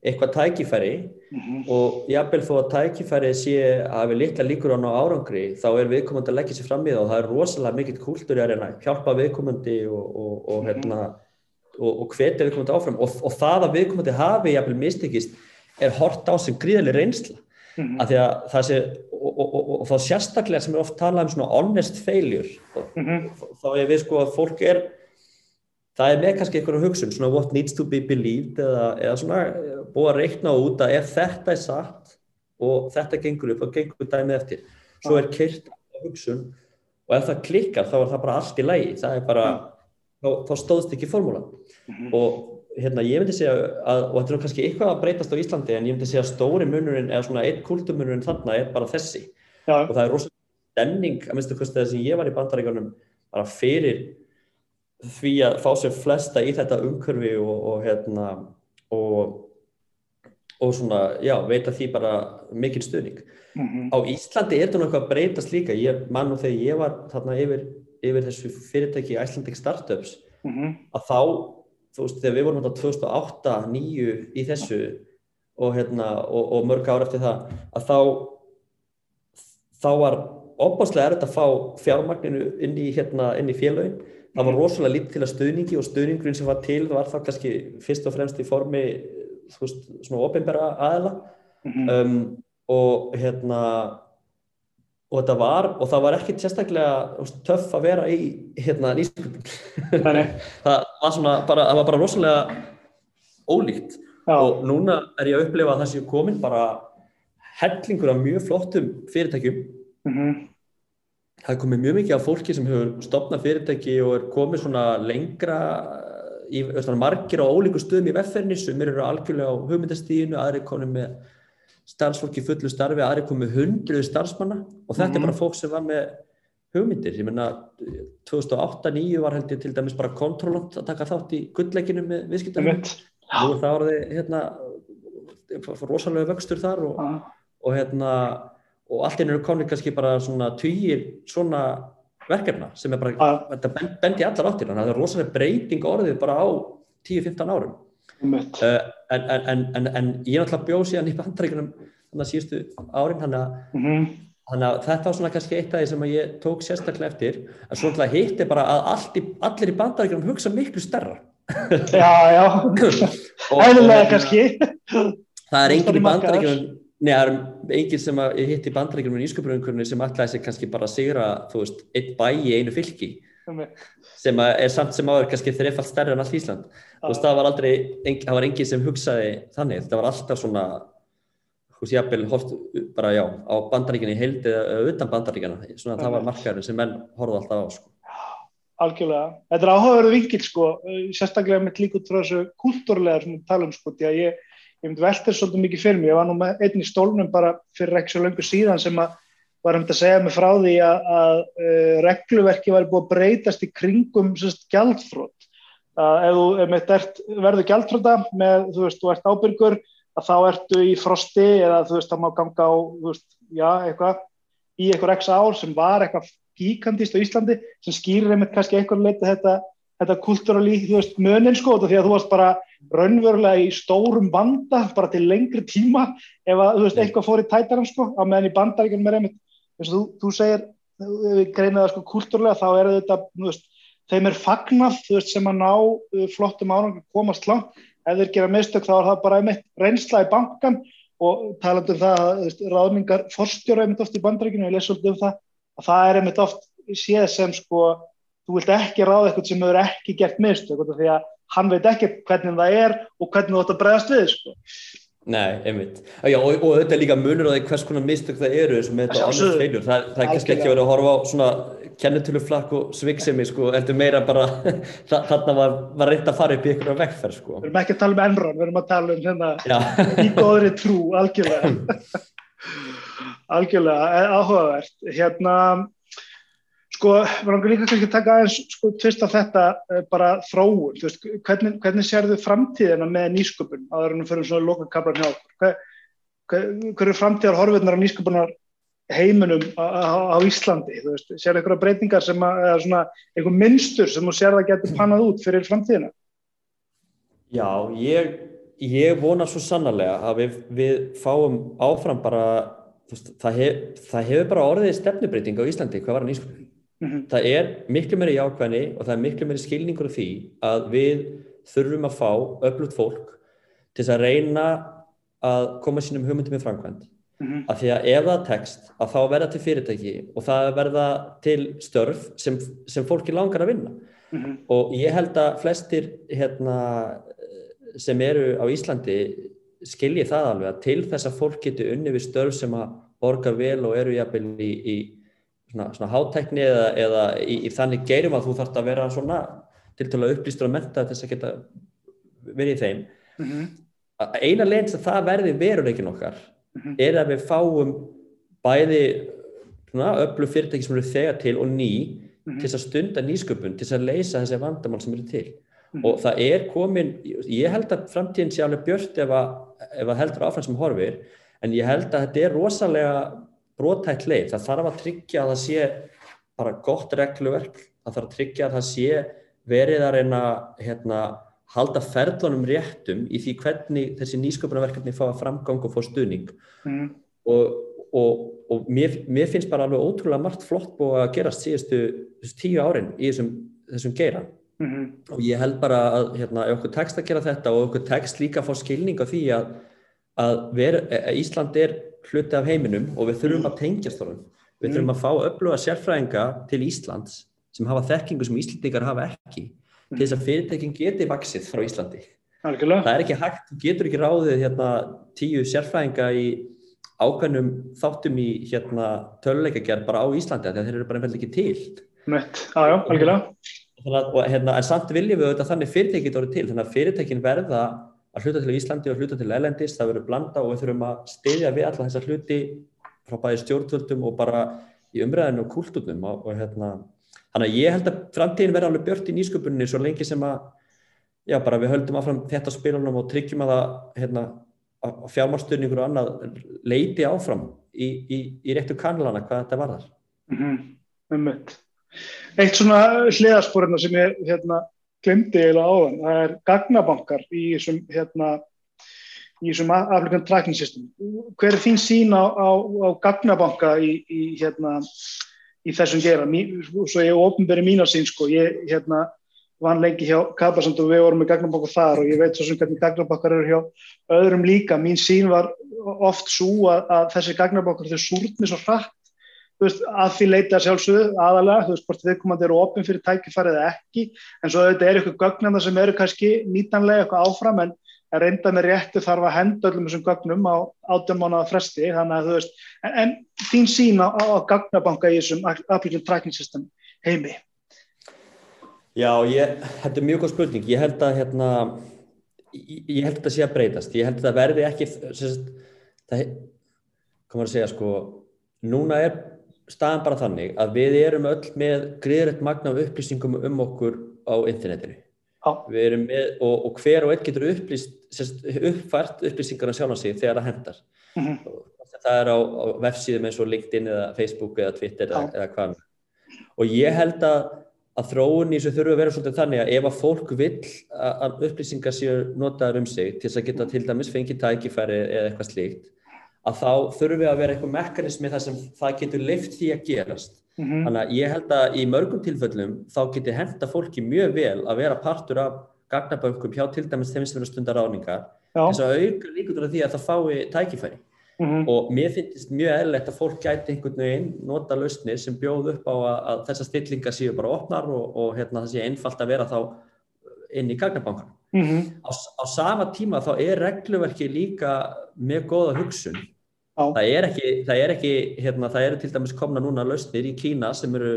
eitthvað tækifæri mm -hmm. og jábel þó að tækifæri sé að við litla líkur á ná árangri þá er viðkomandi að leggja sér fram í það og það er rosalega mikill kúltur að reyna hjálpa viðkomandi og, og, og, mm -hmm. hérna, og hvetja viðkomandi áfram og það að viðkomandi hafi jábel mistekist er hort á sem gríðarlega reynsla mm -hmm. að það sé og, og, og, og þá sérstaklega sem er oft talað um svona honest failure mm -hmm. þá er við sko að fólk er það er með kannski einhverju hugsun, svona what needs to be believed eða, eða svona eh, búið að reikna út að ef þetta er satt og þetta gengur upp, þá gengur dæmið eftir. Svo er kyrt hugsun og ef það klikkar þá er það bara allt í lægi það er bara, þá, þá stóðst ekki formúla og hérna ég myndi segja að, og þetta er kannski eitthvað að breytast á Íslandi en ég myndi segja að stóri munurinn eða svona einn kulturmunurinn þarna er bara þessi Já. og það er rosalega stemning að minnstu kosti þess að ég var í bandaríkanum bara fyrir því að fá sér flesta í þetta umhverfi og, og hérna og og svona, já, veita því bara mikil stuðning. Mhm. Á Íslandi er þetta nú eitthvað að breytast líka ég man nú þegar ég var þarna yfir, yfir þessu fyrirtæki Icelandic Startups Mhm. að þá, þú veist, þegar við vorum þetta 2008, 2009 í þessu og hérna, og, og mörg ár eftir það, að þá þá var opáslega erfitt að fá fjármagninu inn í, hérna, inn í félögin. Það var rosalega lítið til að stuðningi og stuðningurinn sem var til var þá kannski fyrst og fremst í formi veist, svona ofinbæra aðela Mhm. um, og hérna og þetta var, og það var ekkert sérstaklega töff að vera í hérna nýsköpun. Það var svona bara, það var bara rosalega ólíkt. Já, og núna er ég að upplifa að það sé komin bara hellingur af mjög flottum fyrirtækjum mhm, það er komið mjög mikið af fólki sem hefur stopnað fyrirtæki og er komið svona lengra í svona margir á ólíku stöðum í vefferni sem eru algjörlega á hugmyndastíðinu aðri komið með starfsfólki fullu starfi, aðri komið hundruð starfsmanna. Og þetta Mhm. er bara fólk sem var með hugmyndir, ég menna 2008-2009 var held ég til dæmis bara kontrolant að taka þátt í gullleikinu með viðskiptum er það orðið hérna rosalega vöxtur þar og, og hérna og allt einu eru komin kannski bara svona týjir svona verkefna sem er bara, Já. þetta bend, bendi allar áttir. Þannig að það er rosalega breyting orðið bara á 10-15 árum. Uh, en, en, en, en, en ég er náttúrulega bjóð síðan í bandaríkunum þannig að síðustu árin þannig að, Mhm. þannig að þetta var svona kannski eitt af því sem að ég tók sérstaklega eftir. En svo náttúrulega hitt er bara að allt í, allir í bandaríkunum hugsa miklu stærra. Já, já, og- kannski. það er enginn í bandaríkjunum Nei, það er enginn sem að ég hitt í bandaríkjunum í nýsköpunumkurinu sem ætlaði sig kannski bara að sigra, þú veist, einn bæ í einu fylki. Sem er samt sem áður kannski þreifalt stærri en allt Ísland. Þú veist, það var aldrei, það var enginn sem hugsaði þannig, þetta var alltaf svona, þú veist, jafnvel, hort bara já, á bandaríkjunni í heild eða utan bandaríkjana, svona það var markaðurinn sem menn horfðu alltaf á, sko. Algjörlega. Þetta er áhugaverðu vingil sko, sérstaklega með líka ég, myndi velta þessu svolítið mikið fyrir mig. Ég var nú með einn í stólnum bara fyrir ekki svo löngu síðan sem að var um að segja mig frá því að, að uh, regluverki var búið að breytast í kringum sérst gjaldfrótt. Að ef þú ef mitt ert, verður gjaldfróta með, þú veist, þú ert ábyrgur, að þá ertu í frosti eða þú veist, það má ganga á, þú veist, já, eitthvað í eitthvað x ár sem var eitthvað gíkandist á Íslandi sem skýrir einmitt kannski eitthvað leita þetta, þetta kultúralí, þú veist, mönin sko því að þú varst bara raunverulega í stórum banda bara til lengri tíma ef að, þú veist, eitthvað fór í tætaran sko á meðan í bandaríkunum er einmitt eins og þú, þú segir, við greina það sko kultúrlega þá er þetta, þú veist þeim er fagnað, þú veist, sem að ná uh, flottum árangur komast langt. Ef þeir gera mistök þá er það bara einmitt reynsla í bankan og talandi um það að þú veist, ráðningar forstjóra einmitt oft í bandaríkinu, ég les svolítið um það að það er einmitt oft séð sem sko, þú vilt ekki ráða eitthvað sem hefur ekki gert af því að hann veit ekki hvernig það er og hvernig þú ætti að bregðast við sko. Nei, einmitt. Já, og, og þetta er líka munur á því hvers konar mistök það eru með þetta annars feilur. Það, það er kannski ekki vera að horfa á svona kennitöluflakk og sviksemi, sko, heldur meira bara, þa- þarna var, var reynd að fara upp í einhverja vegferð, sko. Við erum ekki að tala um Enron, við erum að tala um hérna í góðri trú, algjörlega. algjörlega, eh, áhugavert. Hérna, sko, við langar líka kannski að taka aðeins, sko, tvist af þetta eh, bara þróun, þú veist, hvernig, hvernig sérðu framtíðina með nýsköpun áður en fyrir svona lokakablar hjá okkur? Hver, hver, hver er framtíðar horfirnar á nýsköpunar heiminum á, á, á Íslandi, þú veist, sérðu einhverja breytingar sem að, eða svona, einhver minnstur sem þú sérðu að getur pannað út fyrir framtíðina? já ég, ég vona svo sannarlega að við, við fáum áfram bara, þú veist, það, hef, það hefur bara orðið stefnubreiting á Íslandi, hvað var nýsköpun? Mm það er miklu meiri jákvæðni og það er miklu meiri skilningur af því að við þurfum að fá öflugt fólk til þess að reyna að koma sínum hugmyndum í framkvæmt -hmm. af því að ef það tekst að þá verða til fyrirtæki og það verða til störf sem, sem fólki langar að vinna mm -hmm. og ég held að flestir hérna, sem eru á Íslandi skilji það alveg að til þess að fólk getur unni við störf sem að borga vel og eru jafnvel í, í svona, svona hátækni eða, eða í, í þannig geirum að þú þarfst að vera svona til til að upplýstur og menta þess að geta verið í þeim mm -hmm. eina leginn sem það verði veruleikin okkar mm -hmm. er að við fáum bæði öllu fyrirtæki sem eru þegar til og ný mm -hmm. til að stunda nýsköpun til að leysa þessi vandamál sem eru til mhm. og það er komin, ég held að framtíðin sé alveg björnt ef að, ef að heldur áfram sem horfir en ég held að þetta er rosalega brótætt leið, það þarf að tryggja að það sé bara gott regluverk það þarf að tryggja að það sé verið að reyna hérna, halda ferðlunum réttum í því hvernig þessi nýsköpunarverkefni fá að framgang og fá stuðning mm. og, og, og mér, mér finnst bara alveg ótrúlega margt flott búið að gerast síðustu tíu árin í þessum, þessum geira mm -hmm. og ég held bara að hérna, okkur tekst að gera þetta og okkur tekst líka að fá skilning á því að, að, vera, að Ísland er hluti af heiminum og við þurfum að tengjast honum. Við þurfum að fá öfluga sérfræðinga til Íslands sem hafa þekkingu sem Íslandingar hafa ekki til þess að fyrirtekin geti vaksið frá Íslandi. Algjörlega. það er ekki hægt, þú getur ekki ráðið hérna, tíu sérfræðinga í ákveðnum þáttum í hérna, töluleikagerð bara á Íslandi þegar þeir eru bara einhvern veginn ekki til. Mött, aðjá, algjörlega. Að, og, hérna, en samt viljum við auðvitað þannig fyrirtekin orðið til, þannig að fyrirtekin verða að hluta til Íslandi og hluta til Elendis það verður blanda og við þurfum að stiðja við alla þessar hluti frá bæði stjórnvöldum og bara í umræðinu og kulturnum og, og hérna Þannig að ég held að framtíðin verði alveg björt í nýsköpunni svo lengi sem að já, bara við höldum áfram þetta spilunum og tryggjum að það hérna, fjármálstöðningur og annað leiti áfram í, í, í réttu kanlana hvað þetta var þar. Mm -hmm. Eitt svona hliðarsporina sem ég hérna, glemdi eiginlega áðan, það er gagnabankar í þessum hérna, í þessum African Tracking System. Hver er þín sín á, á, á gagnabanka í, í hérna í þessum gera, svo ég ofnberi mína sín sko, ég hérna vann lengi hjá Kabasand og við vorum með gagnabokkur þar og ég veit svo sem hvernig gagnabokkar eru hjá öðrum líka, mín sín var oft svo að, að þessi gagnabokkar þau súrni svo hratt veist, að því leita sjálfsögðu aðalega, þú veist hvort viðkomandi eru ofin fyrir tækifærið eða ekki, en svo þetta er eitthvað gagnanda sem eru kannski nýtanlega eitthvað áfram en reynda með réttu þarf að henda öllum þessum gögnum á átjámánaða fresti þannig að þú veist, en, en þín sín á, á gagnabanka í þessum application tracking system heimi? Já, ég, þetta er mjög góð spurning. Ég held að hérna ég, ég held að þetta sé að breytast, ég held að þetta verði ekki sérst, það komur að segja sko núna er staðan bara þannig að við erum öll með greiðrætt magna upplýsingum um okkur á internetinu. Með, og, og hver og einn getur upplýst, sérst, uppfært upplýsingarna sjálf á sig þegar það hendar mm -hmm. það er á, á vefsíðum eins og LinkedIn eða Facebook eða Twitter eða, eða hvað og ég held að, að þróun í þessu þurfu að vera svolítið þannig að ef að fólk vil að upplýsingar séu notaður um sig til þess að geta til dæmis fengið tækifæri eða eitthvað slíkt að þá þurfum við að vera eitthvað mekanismi þar sem það getur leift því að gerast Mm -hmm. Þannig að ég held að í mörgum tilfellum þá getur henda fólki mjög vel að vera partur af gagnaböngum hjá til dæmis þeim sem eru stundar áningar þess að auka líkur því að það fái tækifæri mm -hmm. og mér finnst mjög eðlert að fólk gæti einhvern veginn nota lausnir sem bjóð upp á að, að þessar stillingar séu bara opnar og, og hérna, það sé einfalt að vera þá inn í gagnabankan. Mm -hmm. á, á sama tíma þá er regluverki líka með góða hugsun Það er ekki, það er ekki hérna, það eru til dæmis komna núna lausnir í Kína sem eru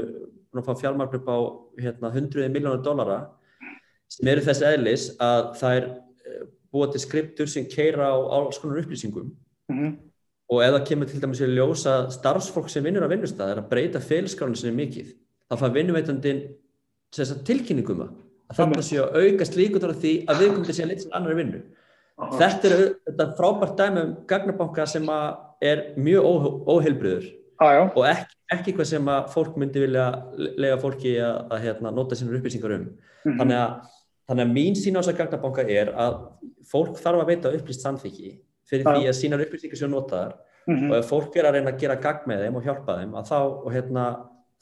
fjármagn upp á hérna, 100 miljónar dollara sem eru þess eðlis að það er eh, búið til skriptur sem keira á alls konar upplýsingum. Mm -hmm. og það kemur til dæmis í ljósa starfsfólk sem vinnur á vinnustæð er að breyta feilskránu sem er mikið þá fann vinnuveitandin tilkynningum að það sé að aukast líkutur af því að viðkomandi sé að leysa annar vinnu Þetta er þetta frábært dæmi um gagnabanka sem er mjög óheilbriður ah, og ekki, ekki eitthvað sem að fólk myndi vilja lega fólki að, að hérna, nota sínur upplýsingar um. Mm -hmm. þannig, að, þannig að mín sín á þess að gagnabanka er að fólk þarf að veita upplýst samþyggi fyrir ah. því að sínar upplýsingar séu notaðar mm -hmm. og ef fólk er að reyna að gera gagn með þeim og hjálpa þeim þá, og, hérna,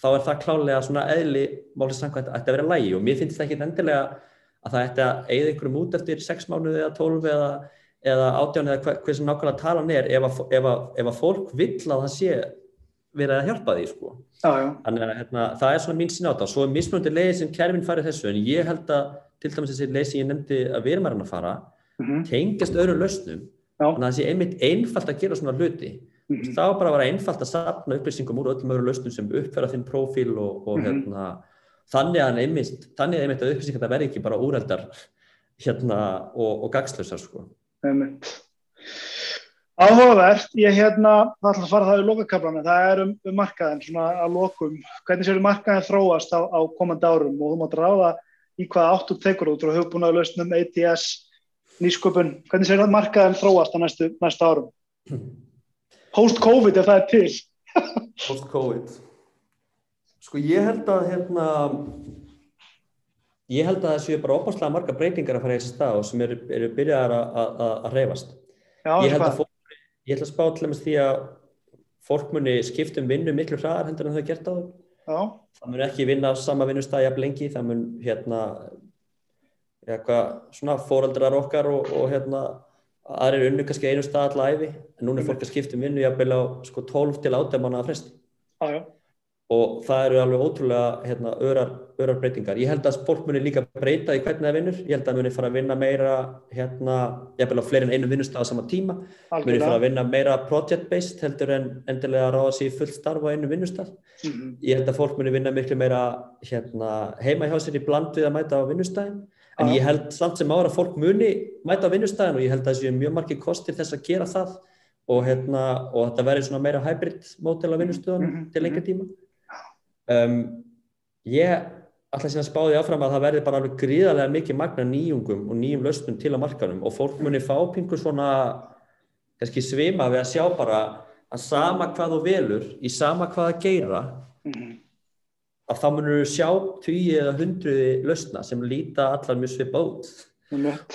þá er það klálega svona eðli málið samkvæmt að þetta vera lægi og mér finnst það ekki endilega að það ætti að eigða ykkurum út eftir 6 mánuði eða 12 eða, eða 18 eða hvað sem nákvæmlega talan er ef að, ef að, ef að fólk vill að það sé verið að hjálpa því sko. Já, já. Þannig að hérna, það er svona mín sín á þetta og svo er mismunandi leiði sem kerfin farið þessu en ég held að til dæmis þessi leið sem ég nefndi að við erum að fara Mhm. tengast öðrum lausnum þannig að það sé einmitt einfalt að gera svona hluti Mhm. þá bara að vera einfalt að safna upplýsingum úr öllum öðrum lausnum sem uppfæra þinn prófíl og, og Mhm. hérna, þannig að einmitt, þannig að einmitt að upplýsingar það verði ekki bara úreldar hérna, og, og gagslausar sko. Einmitt. Áhugavert, ég hérna, það ætla að fara það í lokakaflana, það er um, um markaðin, svona að lokum, hvernig séu markaðin þróast á, á komandi árum og þú mátt ráða í hvað áttu tekur út og hefur búin að lausnum ATS, nýsköpun, hvernig séu markaðin þróast á næstu, næstu árum? Post-Covid ef það er til. Post-Covid Sko ég held að hérna ég held að það séu bara opaslega marga breytingar að fara í þessi stað og sem eru, eru byrjaðar að- að að- að reyfast ég held að fólk, ég held að spá til dæmis því að fólk muni skiptum vinnu miklu hraðar heldur en þau gert á þau Já, það mun ekki vinna á sama vinnustæði jafn lengi, það mun hérna eitthvað svona fóreldrar okkar og, og hérna aðrir unnu kannski einu stað alla æfi en núna er fólk að skipta um vinnu jafnvel á sko 12 til 18 mánuða fresti. Já, já, og það eru alveg ótrúlega hérna, örar, örar breytingar. Ég held að fólk muni líka breyta í hvernig það vinnur. Ég held að muni fara að vinna meira hérna, jafnvel á fleiri en einu vinnustaf á sama tíma. Muni fara algjörlega. að vinna meira project-based heldur en endilega að ráða í fullt starf á einu vinnustaf. Mhm. Ég held að fólk muni vinna miklu meira hérna, heima hjá sér í bland við að mæta á vinnustæðin. En ég held samt sem ára að fólk muni mæta á vinnustæðin og ég held að það séu mjög margir kostir þess að gera það og, hérna, og þetta svona meira hybrid mótel á vinnustöðunum Mhm, til lengri tíma. Um, ég ætla síðan að spá því áfram að það verði bara alveg gríðarlega mikið magna nýjungum og nýjum lausnum til á markanum og fólk muni fá pingu svona kannski svima við að sjá bara að sama hvað þú velur í sama hvað að geira Mhm. að þá munur þú sjá tíu eða hundruði lausna sem líta allar mjög svipa út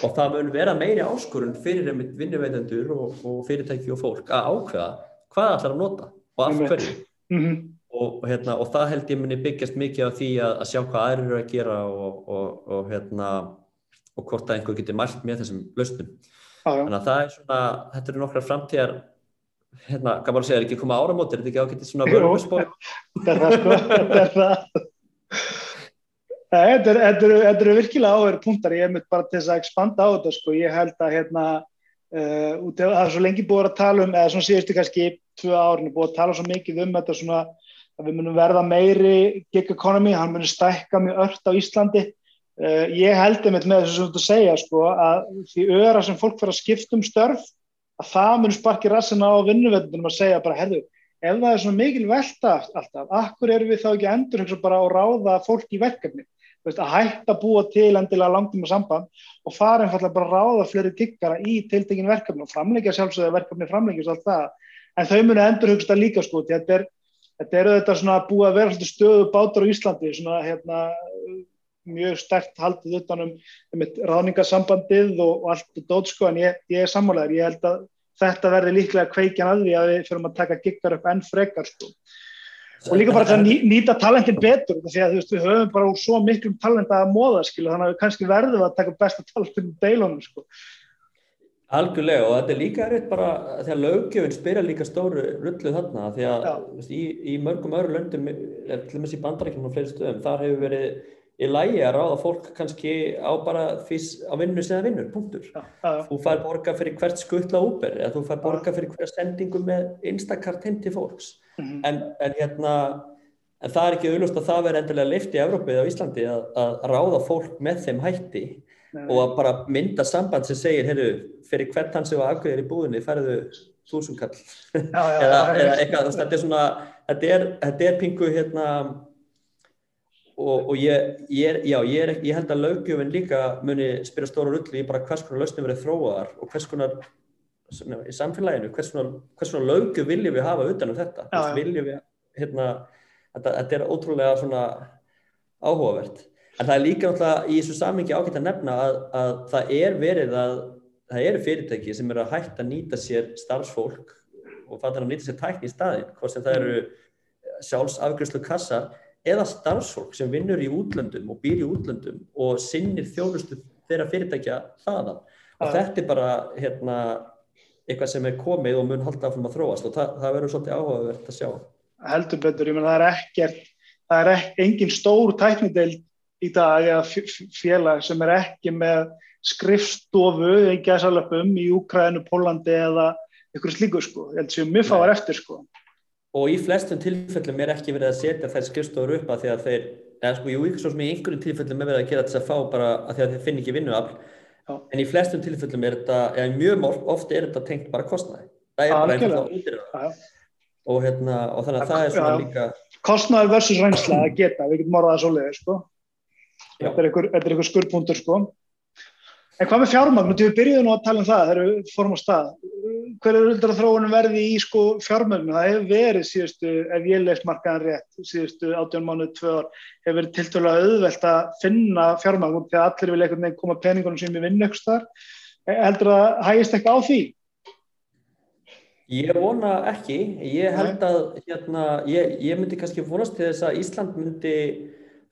og það mun vera meiri áskorun fyrir einmitt vinnuveitendur og, og fyrirtæki og fólk að ákveða hvað allar að nota og af hverju Mhm. Og, hérna, og það held ég muni byggjast mikið á því að, að sjá hvað aðrir eru að gera og, og, og, hérna, og hvort að einhver getur mælt með þessum lausnum. Þannig að það er svona, þetta eru nokkrar framtíðar, hérna, hvað maður segja, er ekki koma áramót, er þetta ekki ágættið svona Jú. vörðumspór? Þetta er það sko, þetta er það. Þetta eru- virkilega áverð punktar, ég er mynd bara til þess að expanda á þetta sko, ég held að hérna, uh, það er svo lengi búið að tala um, eða svona síðustu kannski tvö árin er búið að tala svo mikið um þetta svona að við munum verða meiri gig economy, hann munum stækka mjög ört á Íslandi. Uh, ég held einmitt með þessu sem þú að segja sko að því öra sem fólk fyrir að skipta um störf, að það munum sparki rassina á vinnuveldunum að segja bara, herðu, ef það er svona mikil velta alltaf, akkur erum við þá ekki endur bara að ráða fólk í verkefni að hætta að búa til endilega langtíma samband og fara einfallega bara að ráða fleiri giggara í tiltekin verkefni og framleggja sjálfsögða verkefni framleggjast allt það en þau munu endur hugsta líka sko þetta er, þetta er þetta svona að búa að vera stöðu bátur á Íslandi svona hérna mjög stert haldið utanum um ráðningasambandið og, og allt dót sko en ég, ég er sammálaður, ég held að þetta verði líklega kveikjan að því að við fyrir að taka giggar upp enn frekar sko og líka bara til að ný- nýta talentin betur því að þú veist, við höfum bara úr svo miklum talent að móða, skilu, þannig að við kannski verðum að taka besta talentin í deilunum, sko. Algjörlega og þetta er líka erfitt bara því að löggjöfin spyrja líka stóru rullu þarna því að Já. veist, í, í mörgum öðru löndum, til og með í bandarækjum og fleiri stöðum, þar hefur verið í lægi að ráða fólk kannski á bara fís, á vinnu sem það vinnur, punktur. Já, já, Þú fær borga fyrir hvert skuttla Uber eða þú fær borga fyrir hverja sendingu með Instacart heim til fólks. mhm, En, en hérna, en það er ekki auðlust að það verði endilega lift í Evrópið á Íslandi að, að ráða fólk með þeim hætti nei, og bara mynda samband sem segir, heyrðu, fyrir hvert hann sem var afgriðir í búðinni færðu já, eða, eða eitthvað, þetta er svona þetta er, þetta er pingu hérna og, og ég, ég, já, ég, er, ég held að löggjöfin líka muni spyrja stóra rulli í bara hvers konar lausnum verið þróaðar og hvers konar svona, í samfélaginu, hvers konar, hvers konar löggjöf viljum við hafa utan um þetta? Já, já. viljum við, hérna þetta, þetta er ótrúlega svona áhugavert en það er líka náttúrulega í þessu samingi ágætt að nefna að, að það er verið að það eru fyrirtæki sem eru að hætta að nýta sér starfsfólk og fattar að nýta sér tækni í staðinn, hvort sem það eru sjálfsafgjörslu kassar eða starfsfólk sem vinnur í útlöndum og býr í útlöndum og sinnir þjónustu þeirra fyrirtækja þaðan. Og þetta er bara hérna, eitthvað sem er komið og mun halda áfram að þróast og það, það verður svolítið áhugavert að sjá. Heldur betur, ég menn það er ekkert það er ekki, engin stór tæknideild í dag eða félag sem er ekki með skrifstofu í gæsalöpum í Úkræðinu, Pólandi eða ykkur slíku sko, ég held sem mjög fáar eftir sko. Og í flestum tilfellum er ekki verið að setja þær skrifstofur upp að því að þeir, eða sko, jú, ekki svo sem í einhverjum tilfellum er verið að gera þess að fá bara að því að þeir finn ekki vinnuafl, en í flestum tilfellum er þetta, eða mjög ofte er þetta tengt bara kostnæði, það er bara einhvern veginn út í það og hérna, og þannig að það er svona líka Kostnæði versus reynsla að geta, við getum orðað að svo leiði, sko þetta er einhver skurrpuntur, sko En hvað með fjármagn? Þú byrjuði nú að tala um það þegar við fórum á stað. Hver er öllur þróunum verði í sko fjármagnu? Það hefur verið síðustu, ef ég leist markaðan rétt, síðustu átjón mánuð, tvö ár, hefur verið tiltölulega auðvelt að finna fjármagn þegar allir vil eitthvað koma peningunum sem við vinna eitthvað starf. Heldur að hægist eitthvað á því? Ég vona ekki. Ég held að, hérna, ég, ég myndi kannski vonast til þess að Ísland myndi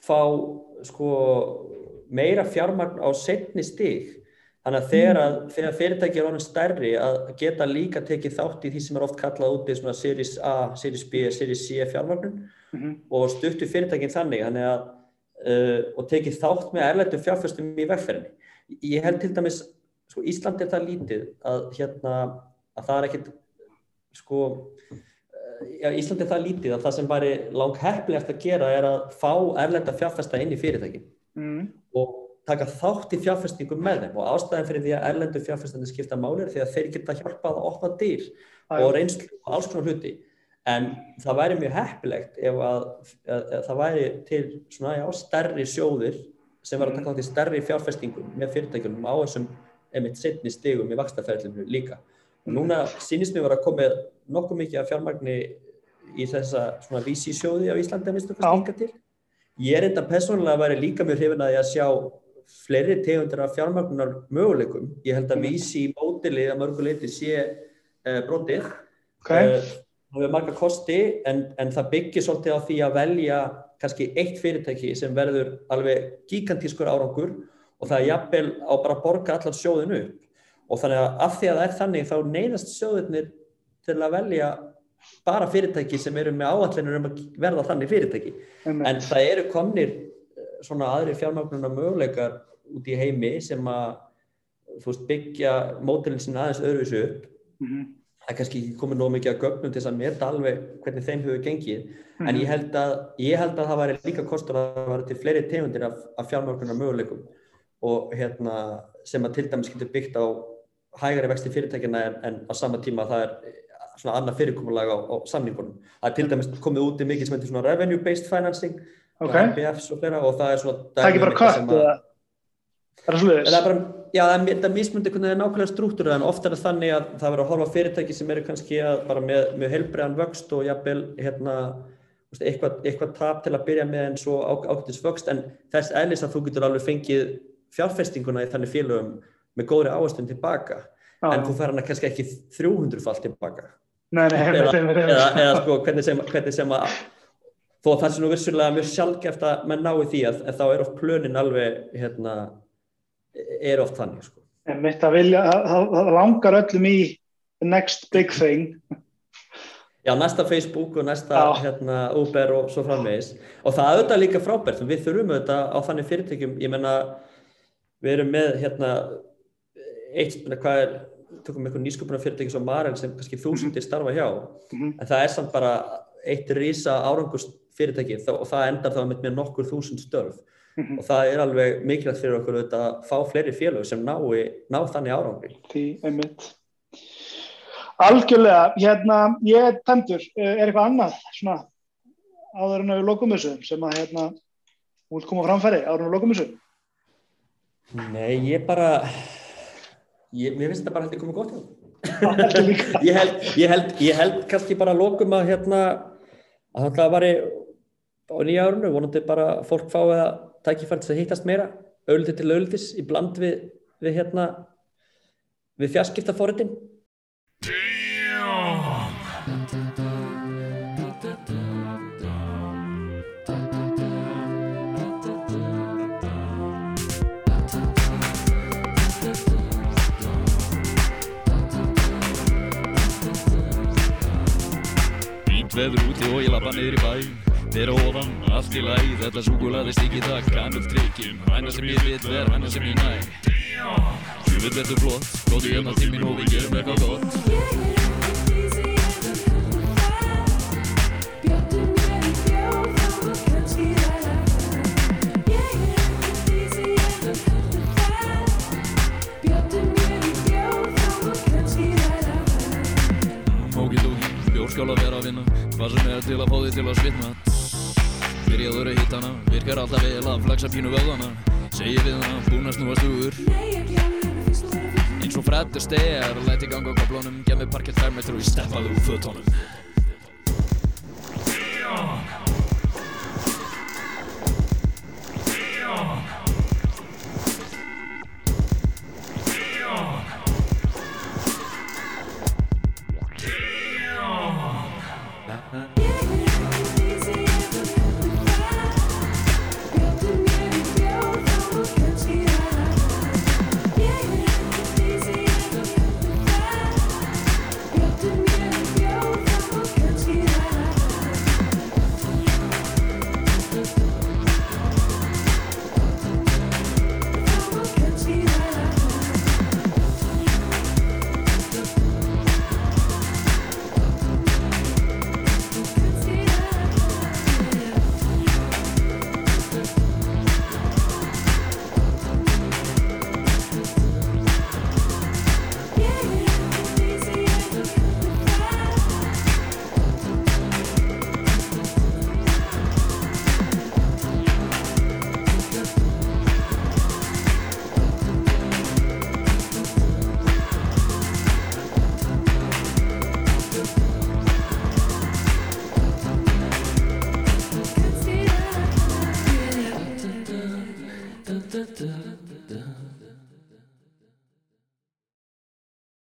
fá sko meira fjármagn á setni stig þannig að þegar, að, þegar fyrirtæki er orðin stærri að geta líka tekið þátt í því sem er oft kallað úti svona Series A, Series B, Series C fjármagnun mm -hmm. og stuttu fyrirtækin þannig, þannig að, uh, og tekið þátt með erlættum fjárfæstum í vegferðinni. Ég held til dæmis, sko Ísland er það lítið að hérna, að það er ekkit sko já, Ísland er það lítið að það sem væri lang hefnilegast að gera er að fá erlenda fjárfæsta inn í fyrirtækin mm. og taka þátt í fjárfestingum með þeim og ástæðan fyrir því að erlendu fjárfestandi skipta máli er því að þeir geta hjálpað að opna dýr Æ. og reynslu og alls konar hluti en það væri mjög heppilegt ef að, að, að það væri til svona já, stærri sjóðir sem var að taka þátt í stærri fjárfestingum með fyrirtækjum á þessum emitt setni stigum í vakstaferðlinu líka og núna sínist mér að koma nokkuð mikið af fjármagni í þessa svona vísi sjóði á Íslandi að minnstu hvað stinga til Ég er enda personlega að vera líka mjög hrifin að ég að sjá fleiri tegundir af fjármagnar möguleikum. Ég held að vísi í mótilið að mörguleiti sé uh, brotið. Okay. Uh, það er marga kosti en, en það byggir svolítið á því að velja kannski eitt fyrirtæki sem verður alveg gigantískur árangur og það er jafnvel á bara að borga allar sjóðinu upp. Og þannig að af því að það er þannig þá neyðast sjóðunir til að velja bara fyrirtæki sem eru með áallinur um að verða þannig fyrirtæki Amen. en það eru komnir eh, svona aðri fjármagnunar möguleikar út í heimi sem að veist, byggja mótilin sinna aðeins öðruvísu upp mm -hmm. það er kannski ekki komið nóg mikið að gögnum til þess að meta alveg hvernig þeim hefur gengið mm -hmm. en ég held, að, ég held að það væri líka kostur að það væri til fleiri tegundir af, af fjármagnunar möguleikum og hérna sem að til dæmis getur byggt á hægari vexti fyrirtækina en, en á sama tíma það er svona annað fyrirkomulag á, á samningunum. Það er til dæmis komið úti mikið sem heitir svona revenue based financing okay. MBFs og flera og það er svona Það er ekki bara kött eða? Það er sluðis? Já, það er mismundi hvernig það er nákvæmlega struktúrið en ofta er það þannig að það verður að horfa fyrirtæki sem eru kannski bara með, með heilbreðan vöxt og jafnvel hérna, eitthvað, eitthvað tap til að byrja með en svo ákveðins vöxt en þess eðlis að þú getur alveg fengið fjárfestinguna í þannig félögum með góðri áherslu tilbaka ah. en þú fer hana kannski ekki 300 fall tilbaka Nei, nei, eða, eða, eða sko hvernig sem, hvernig sem að þó það sé nú vissulega mjög sjálfgeft að menn ná í því að, þá er oft plönin alveg hérna, er oft þannig sko. En mitt að vilja, það langar öllum í next big thing. Já, næsta Facebook og næsta hérna, Uber og svo framvegis. Og það auðvitað líka frábært við þurfum auðvitað á þannig fyrirtækjum ég menna, við erum með hérna, eitt, hvað er tökum einhvern nýsköpunar fyrirtæki sem Marel sem kannski þúsundir starfa hjá -hmm. en það er samt bara eitt rísa árangust fyrirtæki og það endar þá með nokkur þúsund störf. -hmm. og það er alveg mikilvægt fyrir okkur að fá fleiri félög sem ná, ná þannig árangri. Því einmitt. Algjörlega, hérna ég er tæmdur, er eitthvað annað svona áður en auðvitað lokumusum sem að hérna hún koma framfæri áður en auðvitað lokumusum Nei, ég bara Ég, mér finnst þetta bara heldur komið gott ég, held, ég, held, ég held kannski bara að lókum að hérna að það var á nýja árunnu vonandi bara fólk fái að tækifælt að hýttast meira auðvitað til auðvitis í bland við, við hérna við fjarskiptafóritin veður úti og ég lappa niður í bæ. Þeirra ofan, allt í læg, þetta súkulaðist ekki það Kanul tryggjum, hæna sem ég vil ver, hæna sem ég næ. Vil verður flott, góðu til mín og við gerum eitthvað gott Að vera að vinna. Hvað sem er til að fá þig til að svitna. Byrjaður að hitta hana Virkar alltaf vel að flexa pínu vöðana Segir við hana, búin að snúa stugur Eins og Fred Astaire Læti ganga á koplónum Gef mig parkett fermetr og ég steppaði úr fötunum